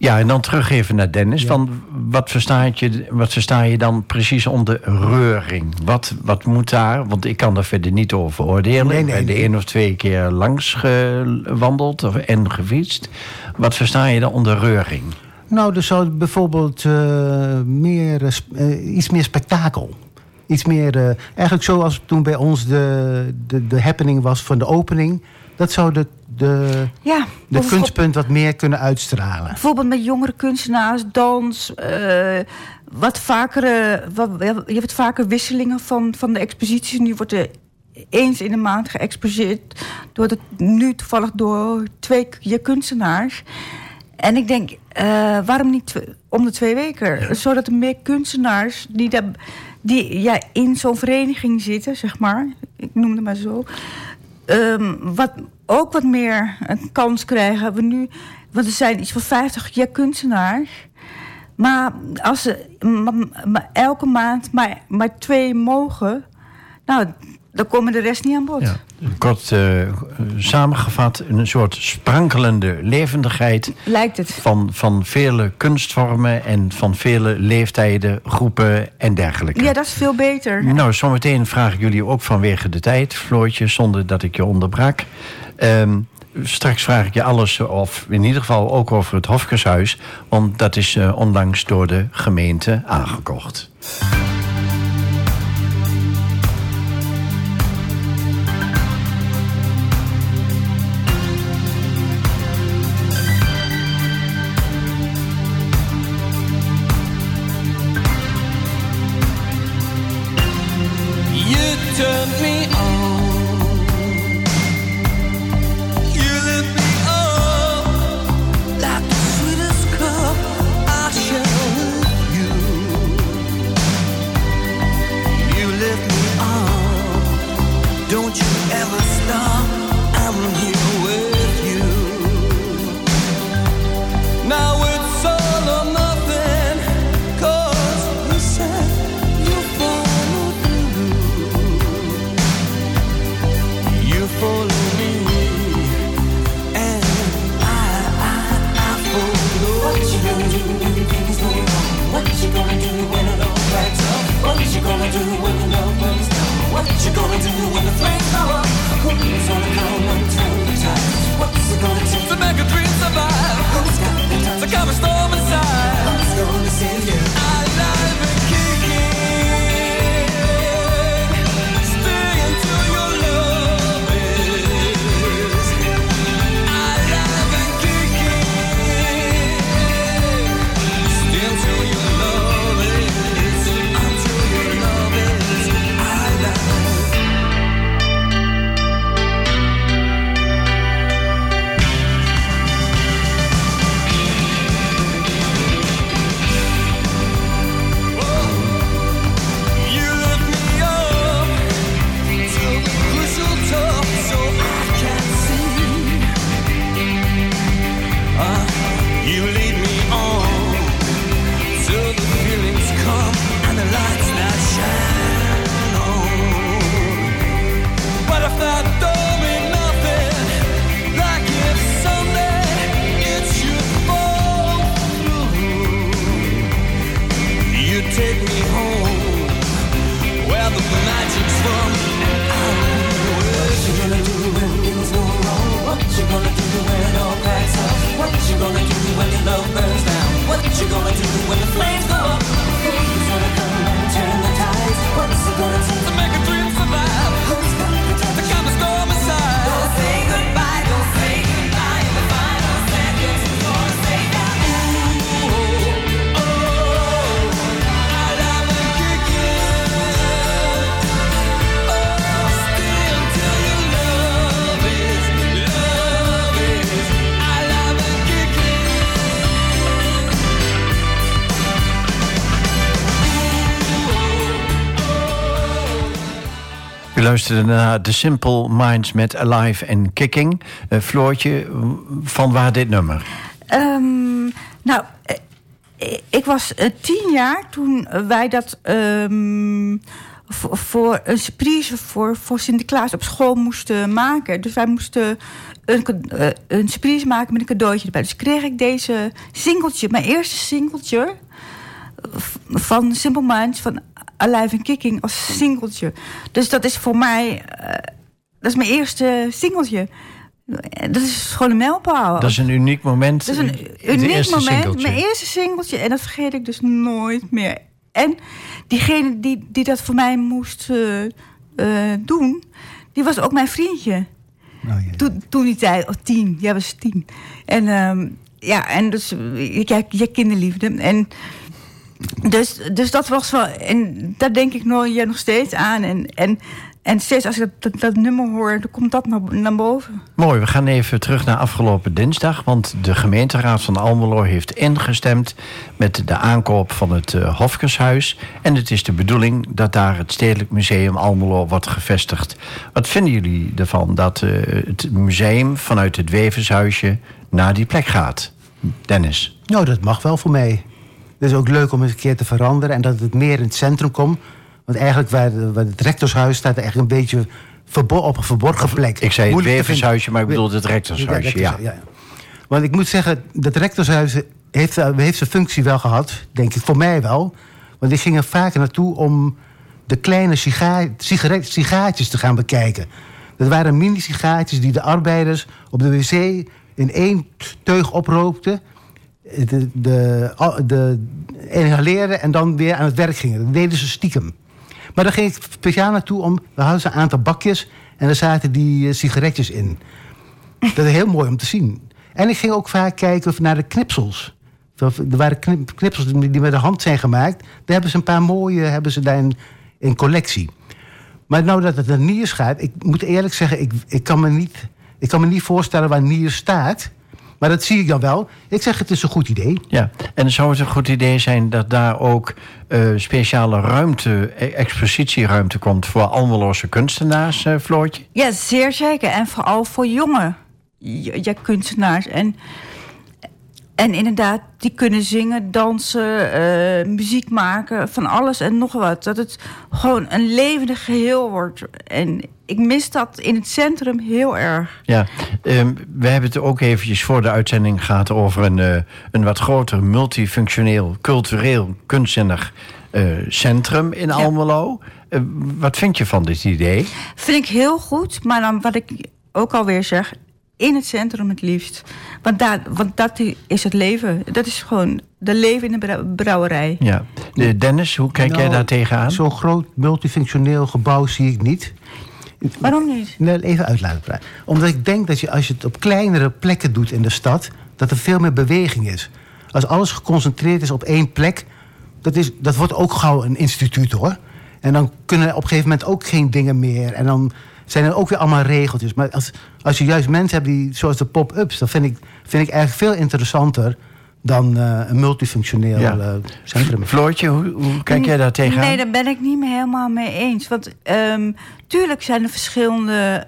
Ja, en dan terug even naar Dennis. Van wat, versta je, wat versta je dan precies onder reuring? Wat, wat moet daar? Want ik kan daar verder niet over oordelen. Nee, ik nee, ben de één of twee keer langs gewandeld of, en gefietst. Wat versta je dan onder reuring? Nou, er zou bijvoorbeeld eh, meer, eh, eh, iets meer spektakel. Iets meer, eigenlijk zoals toen bij ons de, de, de happening was van de opening. Dat zou de, de, Ja, de kunstpunt wat meer kunnen uitstralen. Bijvoorbeeld met jongere kunstenaars, dans. eh, wat vaker, wat, je hebt vaker wisselingen van, van de exposities. Nu wordt er eens in de maand geëxposeerd. Door de, nu toevallig door twee je kunstenaars. En ik denk, eh, waarom niet om de twee weken? Zodat er meer kunstenaars die, daar, die ja, in zo'n vereniging zitten, zeg maar. Ik noem het maar zo. Ehm, wat, ook wat meer een kans krijgen. We nu, want er zijn iets van 50 jaar kunstenaars. Maar als ze elke maand maar, maar twee mogen, nou, dan komen de rest niet aan bod. Ja. Kort eh, samengevat, een soort sprankelende levendigheid Lijkt het. van, van vele kunstvormen en van vele leeftijden, groepen en dergelijke. Ja, dat is veel beter. Nou, zometeen vraag ik jullie ook vanwege de tijd, Floortje, zonder dat ik je onderbrak. Ehm, straks vraag ik je alles, of in ieder geval ook over het Hofkeshuis, want dat is eh, onlangs door de gemeente aangekocht. Luisterde naar The Simple Minds met Alive and Kicking. Uh, Floortje, van waar dit nummer? Um, nou, ik was tien jaar toen wij dat um, voor, een surprise voor, voor Sinterklaas op school moesten maken. Dus wij moesten een, een surprise maken met een cadeautje erbij. Dus kreeg ik deze singeltje, mijn eerste singeltje van Simple Minds van Alive and Kicking als singeltje. Dus dat is voor mij, uh, dat is mijn eerste singeltje. Dat is gewoon een mijlpaal. Dat is een uniek moment. Dat is een uniek moment. Singeltje. Mijn eerste singeltje. En dat vergeet ik dus nooit meer. En diegene die, die dat voor mij moest uh, uh, doen, die was ook mijn vriendje. Oh, toen, toen die tijd, oh, tien. Jij was tien. En um, ja, en dus, je, je kinderliefde. En dus, dus dat was wel. En daar denk ik nog, ja, nog steeds aan. En, en, en steeds als ik dat, dat, nummer hoor, dan komt dat naar, naar boven. Mooi, we gaan even terug naar afgelopen dinsdag. Want de gemeenteraad van Almelo heeft ingestemd met de aankoop van het uh, Hofkeshuis. En het is de bedoeling dat daar het Stedelijk Museum Almelo wordt gevestigd. Wat vinden jullie ervan dat uh, het museum vanuit het Wevershuisje naar die plek gaat? Dennis? Nou, dat mag wel voor mij. Het is ook leuk om eens een keer te veranderen en dat het meer in het centrum komt. Want eigenlijk waar, waar het rectorshuis staat eigenlijk een beetje op een verborgen plek. Ik zei het wevershuisje, maar ik bedoel het rectorshuisje, ja, ja. Want ik moet zeggen, dat rectorshuis heeft, heeft zijn functie wel gehad. Denk ik, voor mij wel. Want ik ging er vaker naartoe om de kleine sigaretjes te gaan bekijken. Dat waren mini-sigaartjes die de arbeiders op de wc in één teug oproopten de, de, inhaleren en dan weer aan het werk gingen. Dat deden ze stiekem. Maar dan ging ik speciaal naartoe om... We hadden een aantal bakjes en er zaten die uh, sigaretjes in. Dat is heel mooi om te zien. En ik ging ook vaak kijken naar de knipsels. Er waren knipsels die met de hand zijn gemaakt. Daar hebben ze een paar mooie hebben ze daar in, in collectie. Maar nou dat het naar Niers gaat... Ik moet eerlijk zeggen, ik, ik, kan me niet, ik kan me niet voorstellen waar Niers staat... Maar dat zie ik dan wel. Ik zeg, het is een goed idee. Ja, en zou het een goed idee zijn dat daar ook uh, speciale ruimte, e-, expositieruimte komt voor Almeloze kunstenaars, uh, Floortje? Ja, zeer zeker. En vooral voor jonge ja, kunstenaars. En en inderdaad, die kunnen zingen, dansen, uh, muziek maken, van alles en nog wat. Dat het gewoon een levendig geheel wordt. En ik mis dat in het centrum heel erg. Ja, um, we hebben het ook eventjes voor de uitzending gehad over een, uh, een wat groter multifunctioneel, cultureel, kunstzinnig uh, centrum in Almelo. wat vind je van dit idee? Vind ik heel goed, maar dan wat ik ook alweer zeg, in het centrum het liefst. Want, daar, want dat is het leven. Dat is gewoon de leven in de brouwerij. Ja. Dennis, hoe kijk jij nou, daar tegenaan? Zo'n groot multifunctioneel gebouw zie ik niet. Waarom niet? Even uit laten praten. Omdat ik denk dat je, als je het op kleinere plekken doet in de stad... dat er veel meer beweging is. Als alles geconcentreerd is op één plek... dat, is, dat wordt ook gauw een instituut, hoor. En dan kunnen op een gegeven moment ook geen dingen meer. En dan zijn er ook weer allemaal regeltjes. Maar als, als je juist mensen hebt die, zoals de pop-ups, dat vind ik, vind ik eigenlijk veel interessanter dan uh, een multifunctioneel ja. uh, centrum. Floortje, hoe, hoe, kijk jij daar tegenaan? Nee, daar ben ik niet meer helemaal mee eens. Want um, tuurlijk zijn er verschillende,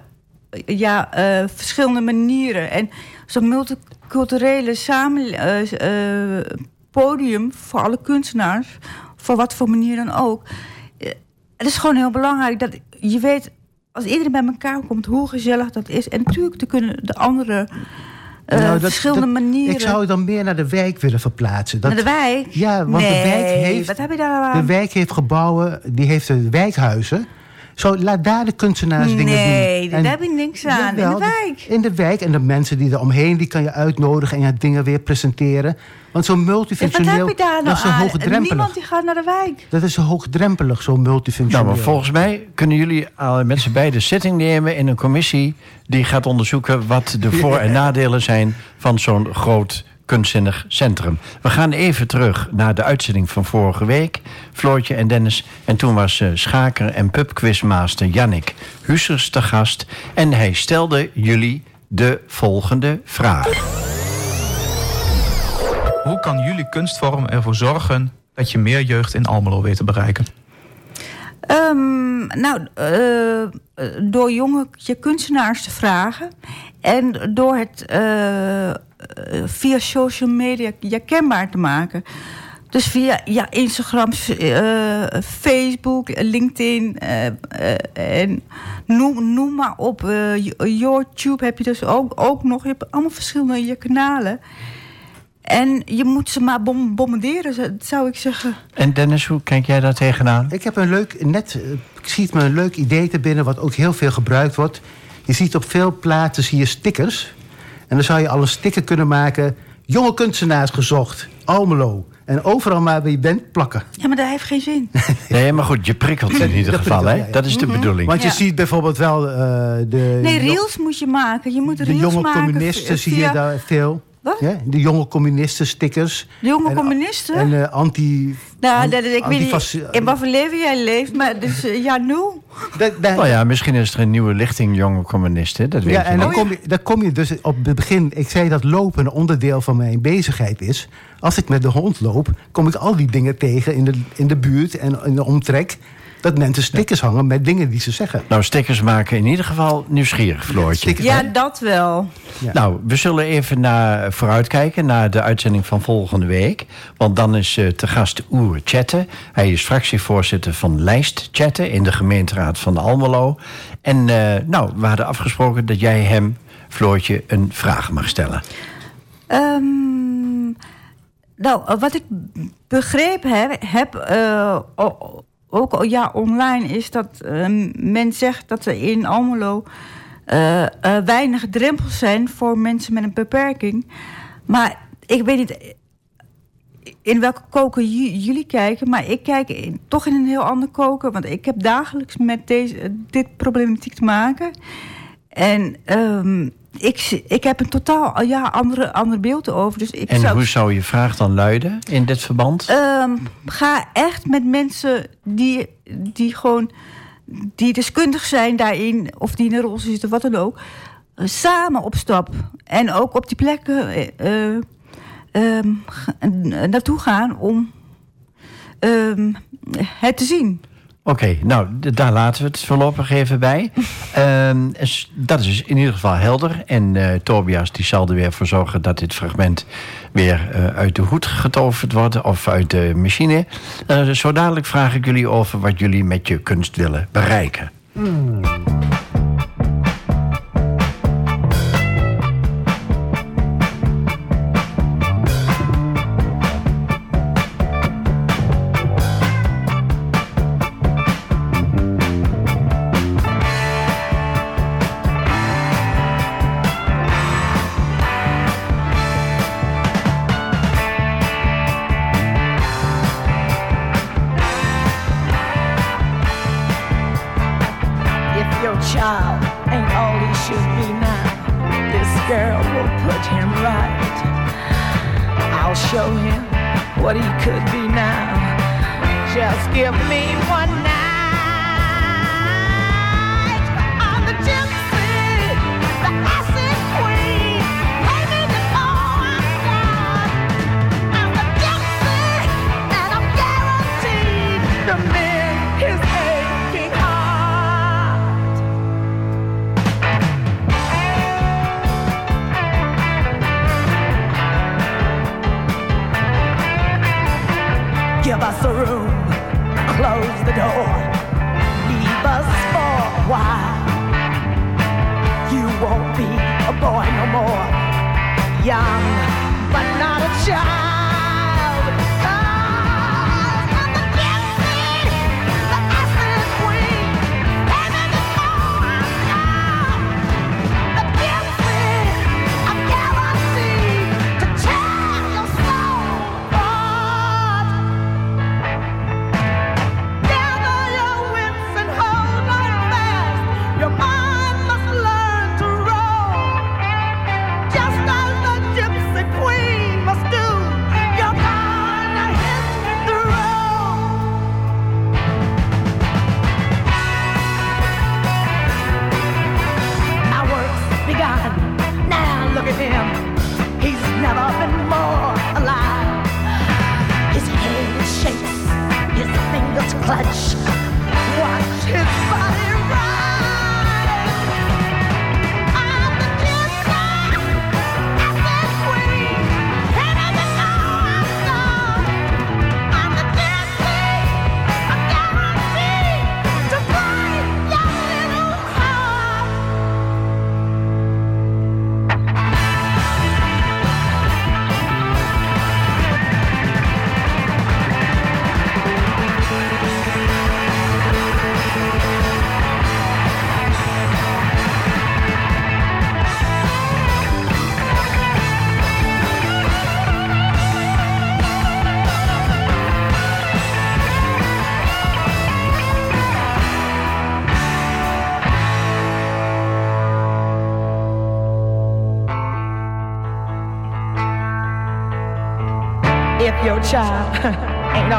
ja, uh, verschillende manieren. En zo'n multiculturele samen, podium voor alle kunstenaars, voor wat voor manier dan ook. Het is gewoon heel belangrijk dat je weet als iedereen bij elkaar komt, hoe gezellig dat is. En natuurlijk te kunnen de andere uh, nou, dat, verschillende dat, manieren. Ik zou het dan meer naar de wijk willen verplaatsen. Dat, naar de wijk? Ja, want nee, de wijk heeft. Wat heb je daar aan? De wijk heeft gebouwen, die heeft wijkhuizen. Zo, laat daar de kunstenaars nee, dingen doen. Nee, daar heb je niks aan. in de wijk. In de wijk. En de mensen die er omheen, die kan je uitnodigen... en je dingen weer presenteren. Want zo'n multifunctioneel... wat heb je daar nou dat is zo hoogdrempelig. Niemand die gaat naar de wijk. Dat is zo hoogdrempelig, zo'n multifunctioneel. Nou, maar volgens mij kunnen jullie met z'n beiden zitting nemen... in een commissie die gaat onderzoeken... wat de voor- en nadelen zijn van zo'n groot kunstzinnig centrum. We gaan even terug naar de uitzending van vorige week. Floortje en Dennis. En toen was uh, schaker en pubquizmaster Jannik Hussers te gast. En hij stelde jullie de volgende vraag. Hoe kan jullie kunstvorm ervoor zorgen dat je meer jeugd in Almelo weet te bereiken? Ehm, nou, eh, door jonge je kunstenaars te vragen. En door het eh, via social media ja, kenbaar te maken. Dus via ja, Instagram, eh, Facebook, LinkedIn en noem, noem maar op. YouTube heb je dus ook, ook nog. Je hebt allemaal verschillende je kanalen. En je moet ze maar bom- bombarderen, zou- ik zeggen. En Dennis, hoe kijk jij daar tegenaan? Ik heb een leuk, net eh, schiet me een leuk idee te binnen... wat ook heel veel gebruikt wordt. Je ziet op veel plaatsen zie je stickers. En dan zou je al een sticker kunnen maken... jonge kunstenaars gezocht, Almelo. En overal maar waar je bent, plakken. Ja, maar dat heeft geen zin. Nee, maar goed, je prikkelt in ieder geval, prikkelt, hè? ja, ja. Dat is de bedoeling. Want je Ja. ziet bijvoorbeeld wel eh, de... Nee, reels moet je maken. Je moet De reels jonge maken communisten zie je daar veel. Wat? Ja, de jonge communisten stickers. De jonge En- communisten? En eh, anti... Nou, an- dat, ik weet niet in wat voor leven jij leeft, maar dus, eh, ja. Dat- dat- Nou ja, misschien is er een nieuwe lichting jonge communisten. Dat weet Ja, je en dan kom, je, dan kom je dus op het begin... Ik zei dat lopen een onderdeel van mijn bezigheid is. Als ik met de hond loop, kom ik al die dingen tegen in de, in de buurt en in de omtrek. Dat mensen stickers hangen met dingen die ze zeggen. Nou, stickers maken in ieder geval nieuwsgierig, Floortje. Ja, dat wel. Ja. Nou, we zullen even naar, vooruitkijken naar de uitzending van volgende week. Want dan is eh, te gast Oer Chatten. Hij is fractievoorzitter van Lijst Chatten in de gemeenteraad van Almelo. En eh, nou, we hadden afgesproken dat jij hem, Floortje, een vraag mag stellen. Ehm, nou, wat ik begrepen heb, heb eh, ook al ja, online, is dat eh, men zegt dat er in Almelo eh, weinig drempels zijn voor mensen met een beperking. Maar ik weet niet in welke koker ju- jullie kijken, maar ik kijk in- toch in een heel ander koker, want ik heb dagelijks met deze, dit problematiek te maken. En ehm, ik, ik heb een totaal ja, andere, ander beeld over. Dus ik En zou, hoe zou je vraag dan luiden in dit verband? Ehm, ga echt met mensen die, die gewoon die deskundig zijn daarin, of die in een rol zitten, wat dan ook, eh, samen op stap. En ook op die plekken eh, eh, ehm, eh, naartoe gaan om het te zien. Oké, nou, daar laten we het voorlopig even bij. Ehm, dat is in ieder geval helder. En eh, Tobias die zal er weer voor zorgen dat dit fragment weer eh, uit de hoed getoverd wordt of uit de machine. Eh, zo dadelijk vraag ik jullie over wat jullie met je kunst willen bereiken. If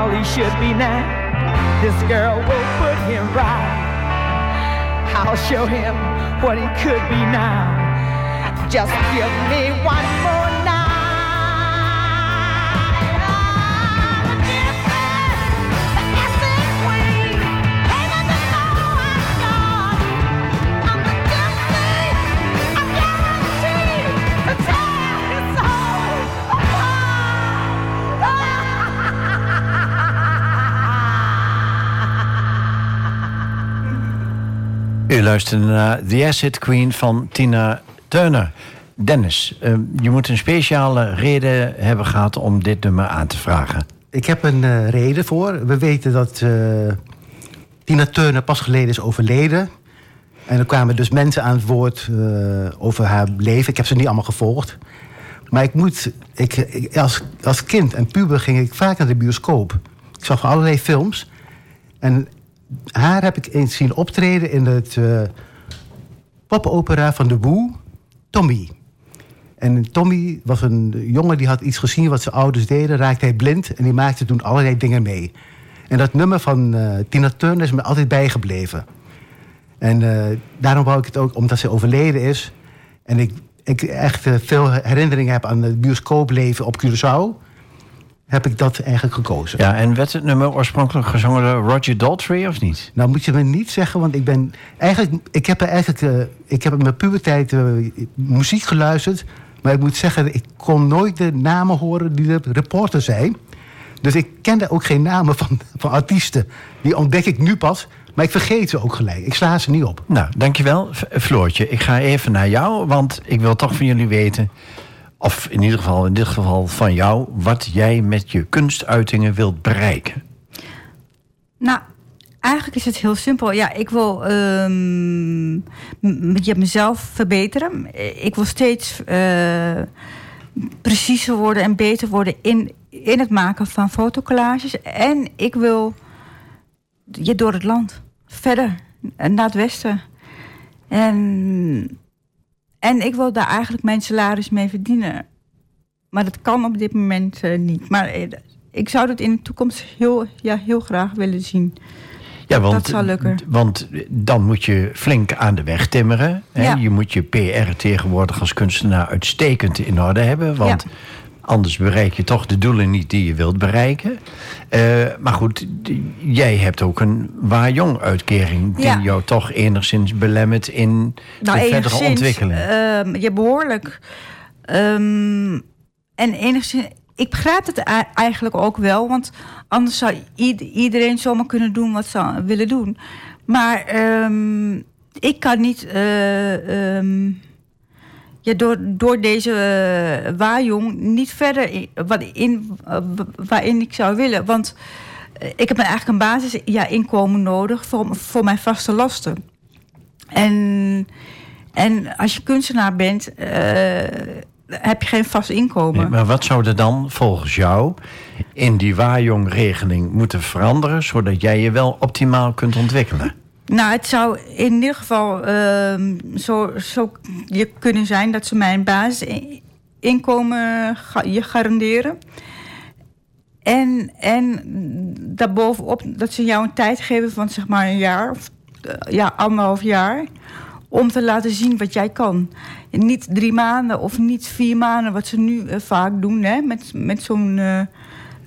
all he should be now, this girl will put him right. I'll show him what he could be now. Just give me one more U luisterde naar The Acid Queen van Tina Turner. Dennis, eh, je moet een speciale reden hebben gehad om dit nummer aan te vragen. Ik heb een eh, reden voor. We weten dat eh, Tina Turner pas geleden is overleden. En er kwamen dus mensen aan het woord eh, over haar leven. Ik heb ze niet allemaal gevolgd. Maar ik moet, ik, ik- als, als kind en puber ging ik vaak naar de bioscoop. Ik zag van allerlei films. En haar heb ik eens zien optreden in het eh popopera van de Woe, Tommy. En Tommy was een jongen die had iets gezien wat zijn ouders deden, raakte hij blind en die maakte toen allerlei dingen mee. En dat nummer van eh, Tina Turner is me altijd bijgebleven. En eh, daarom wou ik het ook, omdat ze overleden is. En ik, ik echt veel herinneringen heb aan het bioscoopleven op Curaçao. Heb ik dat eigenlijk gekozen. Ja, en werd het nummer oorspronkelijk gezongen door Roger Daltrey of niet? Nou moet je me niet zeggen, want ik ben eigenlijk, ik heb er eigenlijk, eh, ik heb in mijn puberteit eh, muziek geluisterd, maar ik moet zeggen, ik kon nooit de namen horen die de reporter zei. Dus ik kende ook geen namen van, van artiesten. Die ontdek ik nu pas, maar ik vergeet ze ook gelijk. Ik sla ze niet op. Nou, dankjewel, Floortje. Ik ga even naar jou, want ik wil toch van jullie weten... of in ieder geval, in dit geval van jou... wat jij met je kunstuitingen wilt bereiken. Nou, eigenlijk is het heel simpel. Ja, ik wil ehm, mezelf verbeteren. Ik wil steeds eh, preciezer worden en beter worden in, in het maken van fotocollages. En ik wil ja, door het land verder naar het westen. En, en ik wil daar eigenlijk mijn salaris mee verdienen. Maar dat kan op dit moment eh, niet. Maar eh, ik zou dat in de toekomst heel, ja, heel graag willen zien. Ja, want, Dat zou lukken. Want dan moet je flink aan de weg timmeren. Hè? Ja. Je moet je PR tegenwoordig als kunstenaar uitstekend in orde hebben. Want Ja. Anders bereik je toch de doelen niet die je wilt bereiken. Eh, maar goed, jij hebt ook een waar-jong-uitkering... die Ja. jou toch enigszins belemmert in Nou, de verdere ontwikkeling. ehm, ja, behoorlijk. Ehm, en enigszins... Ik begrijp het eigenlijk ook wel, want anders zou ied- iedereen zomaar kunnen doen wat ze willen doen. Maar ehm, ik kan niet eh, door, door deze eh, waarjong niet verder in, in, eh, waarin ik zou willen. Want eh, ik heb eigenlijk een basis ja, inkomen nodig voor, voor mijn vaste lasten. En, en als je kunstenaar bent, heb je geen vast inkomen. Maar wat zou er dan volgens jou in die waarjongregeling moeten veranderen... zodat jij je wel optimaal kunt ontwikkelen? Nou, het zou in ieder geval ehm, zo, zo je kunnen zijn dat ze mijn basisinkomen je garanderen. En, en daarbovenop dat ze jou een tijd geven van zeg maar een jaar of eh, ja, anderhalf jaar. Om te laten zien wat jij kan. Niet drie maanden of niet vier maanden, wat ze nu eh, vaak doen hè, met, met zo'n eh,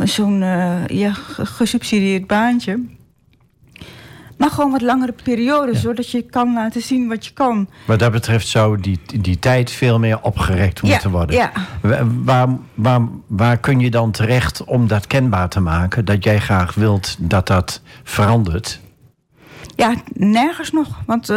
zo'n ja, ge- gesubsidieerd baantje. Maar gewoon wat langere periodes, zodat je kan laten zien wat je kan. Wat dat betreft zou die, die tijd veel meer opgerekt Ja, moeten worden. ja. Wa- Waar, waar, waar kun je dan terecht om dat kenbaar te maken? Dat jij graag wilt dat dat verandert? Ja, nergens nog. Want.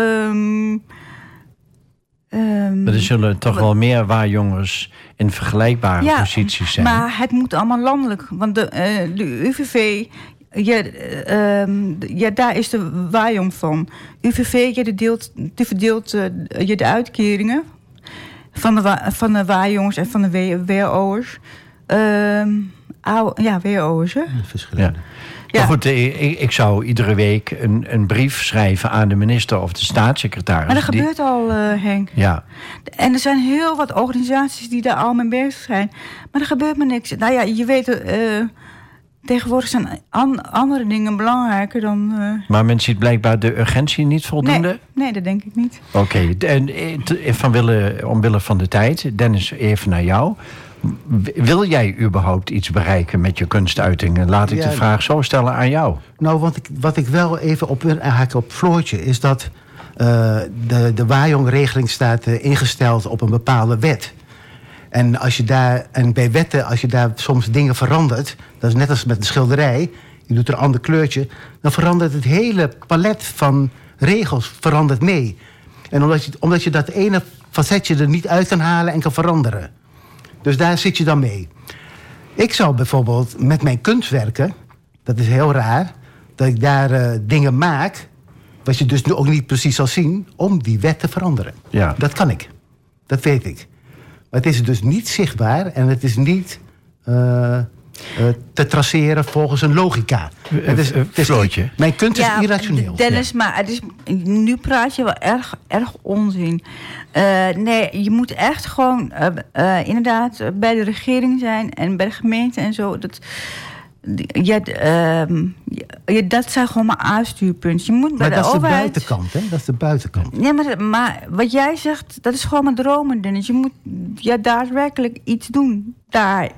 Maar er zullen toch wel meer waarjongers in vergelijkbare posities zijn. Maar het moet allemaal landelijk. Want de, eh, de UVV, ja, eh, ehm, ja, daar is de waarjong van. UVV, die, deelt, die verdeelt eh, je de uitkeringen van de, wa- van de en van de WO'ers. Ehm ja, WO'ers, hè? Verschillende. Ja. Ja. Maar goed, eh, ik, ik zou iedere week een, een brief schrijven aan de minister of de staatssecretaris. Maar dat Die- gebeurt al, eh, Henk. Ja, En er zijn heel wat organisaties die daar al mee bezig zijn. Maar er gebeurt maar niks. Nou ja, je weet, eh, tegenwoordig zijn an- andere dingen belangrijker dan. eh, maar men ziet blijkbaar de urgentie niet voldoende. nee, nee, dat denk ik niet. Oké, en eh, van wille, omwille van de tijd, Dennis, even naar jou. Wil jij überhaupt iets bereiken met je kunstuitingen? Laat ik Ja, de vraag zo stellen aan jou. Nou, wat ik, wat ik wel even op wil aanhaken op Floortje... is dat eh, de, de Wajong-regeling staat ingesteld op een bepaalde wet. En, als je daar, en bij wetten, als je daar soms dingen verandert... dat is net als met een schilderij... je doet er een ander kleurtje... dan verandert het hele palet van regels verandert mee. En omdat je, omdat je dat ene facetje er niet uit kan halen en kan veranderen. Dus daar zit je dan mee. Ik zou bijvoorbeeld met mijn kunstwerken, dat is heel raar, dat ik daar eh, dingen maak, wat je dus nu ook niet precies zal zien, om die wet te veranderen. Ja. Dat kan ik. Dat weet ik. Maar het is dus niet zichtbaar en het is niet eh, eh, te traceren volgens een logica. Het is, eh, het is-. Mijn kunst is irrationeel. Dennis, maar het is, nu praat je wel erg, erg onzin. Eh, nee, je moet echt gewoon eh, eh, inderdaad eh, bij de regering zijn en bij de gemeente en zo. Dat, ja, d- ehm, dat zijn gewoon maar aanstuurpunten. Je moet bij Maar de dat is de buitenkant, hè? Dat is de buitenkant. Ja, maar, maar wat jij zegt, dat is gewoon mijn dromen, Dennis. Je moet ja, daadwerkelijk iets doen daar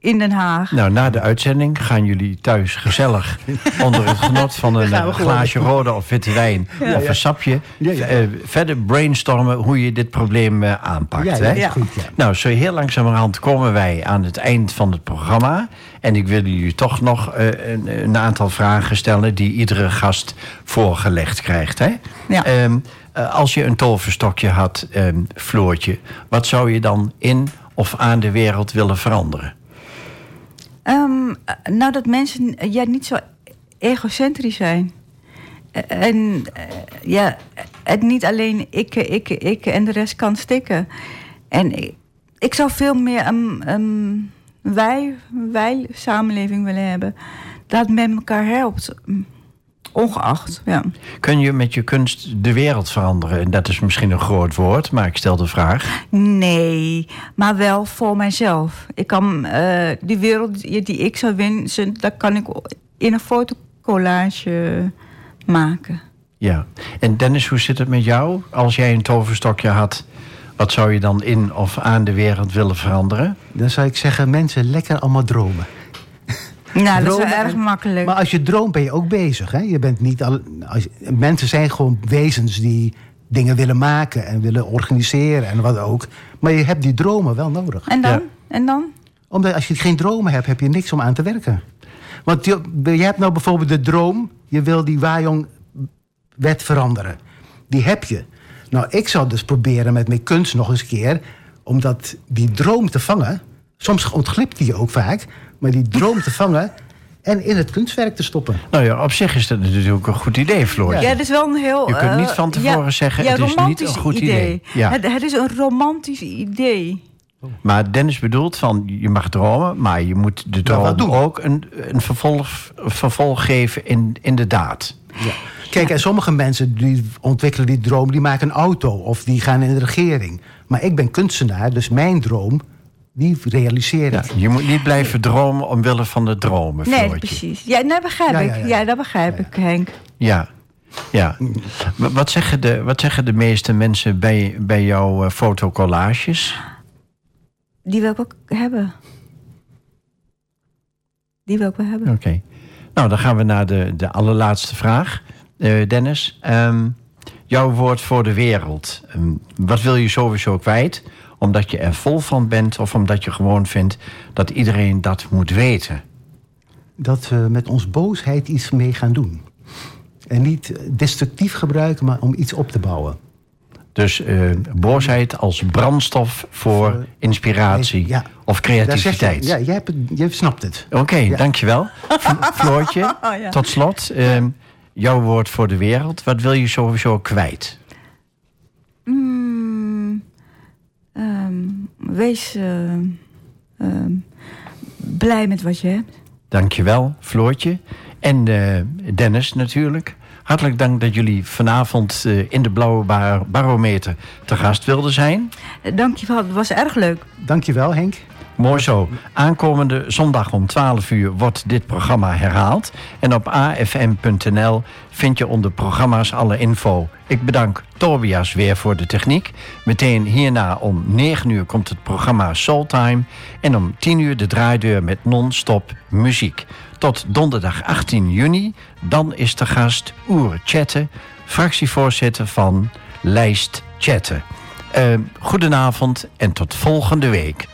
in Den Haag. Nou, na de uitzending gaan jullie thuis gezellig onder het genot van een eh, glaasje rode of witte wijn of een sapje Ja, eh, verder brainstormen hoe je dit probleem eh, aanpakt. Hè? goed. Nou, zo heel langzamerhand komen wij aan het eind van het programma. En ik wil jullie toch nog een, een aantal vragen stellen die iedere gast voorgelegd krijgt. Hè? Ja. Ehm, eh, als je een toverstokje had, ehm, Floortje, wat zou je dan in of aan de wereld willen veranderen? Eh, nou, dat mensen eh, ja, niet zo egocentrisch zijn. Eh, En ja, het niet alleen ik, ik, ik en de rest kan stikken. En ik, ik zou veel meer een, een wij, wij samenleving willen hebben. Dat met elkaar helpt. Ongeacht, ja. Kun je met je kunst de wereld veranderen? En dat is misschien een groot woord, maar ik stel de vraag. Nee, maar wel voor mijzelf. Ik kan eh, die wereld die die ik zou wensen, dat kan ik in een fotocollage maken. Ja. En Dennis, hoe zit het met jou? Als jij een toverstokje had, wat zou je dan in of aan de wereld willen veranderen? Dan zou ik zeggen, mensen lekker allemaal dromen. Nou, dat is wel erg makkelijk. Maar als je droomt ben je ook bezig. Hè? Je bent niet al, als, mensen zijn gewoon wezens die dingen willen maken en willen organiseren en wat ook. Maar je hebt die dromen wel nodig. en dan? Ja. En dan? Omdat als je geen dromen hebt, heb je niks om aan te werken. Want je, je hebt nou bijvoorbeeld de droom, je wil die Wajong-wet veranderen. Die heb je. Nou, ik zou dus proberen met mijn kunst nog eens een keer... om dat, die droom te vangen. Soms ontglipt die ook vaak. Maar die droom te vangen en in het kunstwerk te stoppen. Nou ja, op zich is dat natuurlijk een goed idee, Floor. Ja, dat is wel een heel... Je kunt niet eh, van tevoren zeggen, het is niet een goed idee. Ja. Het, het is een romantisch idee. Maar Dennis bedoelt van, je mag dromen, maar je moet de Ja, wat droom ook een, een vervolg, vervolg geven in, in de daad. Kijk, en sommige mensen die ontwikkelen die droom, die maken een auto of die gaan in de regering. Maar ik ben kunstenaar, dus mijn droom, die realiseer Ja, ik. je moet niet blijven dromen omwille van de dromen, Nee, Floortje. precies. Ja, dat begrijp Ja, ik. ja, dat begrijp ik, Henk. Ja, ja. Wa- Wat zeggen de, wat zeggen de meeste mensen bij, bij jouw eh, fotocollages? Die wil ik ook hebben. Die wil ik wel hebben. Oké. Nou, dan gaan we naar de, de allerlaatste vraag. eh, Dennis. Ehm, jouw woord voor de wereld. Ehm, wat wil je sowieso kwijt? Omdat je er vol van bent of omdat je gewoon vindt dat iedereen dat moet weten? Dat we met ons boosheid iets mee gaan doen. En niet destructief gebruiken, maar om iets op te bouwen. Dus eh, boosheid als brandstof voor inspiratie Ja. of je- creativiteit. Ja, jij, hebt het, jij snapt het. Oké, dankjewel. Floortje, ja. tot slot. ehm, jouw woord voor de wereld. Wat wil je sowieso kwijt? Mm, wees eh, ehm, blij met wat je hebt. Dankjewel, Floortje. En eh, Dennis natuurlijk. Hartelijk dank dat jullie vanavond eh, in de Blauwe Bar- Barometer te gast wilden zijn. Dankjewel, het was erg leuk. Dankjewel, Henk. Mooi zo. Aankomende zondag om 12 uur wordt dit programma herhaald. En op afm.nl vind je onder programma's alle info. Ik bedank Tobias weer voor de techniek. Meteen hierna om 9 uur komt het programma Soultime. En om 10 uur de draaideur met non-stop muziek. Tot donderdag 18 juni. Dan is de gast Oer Chatten, fractievoorzitter van Lijst Chatten. Eh, goedenavond en tot volgende week.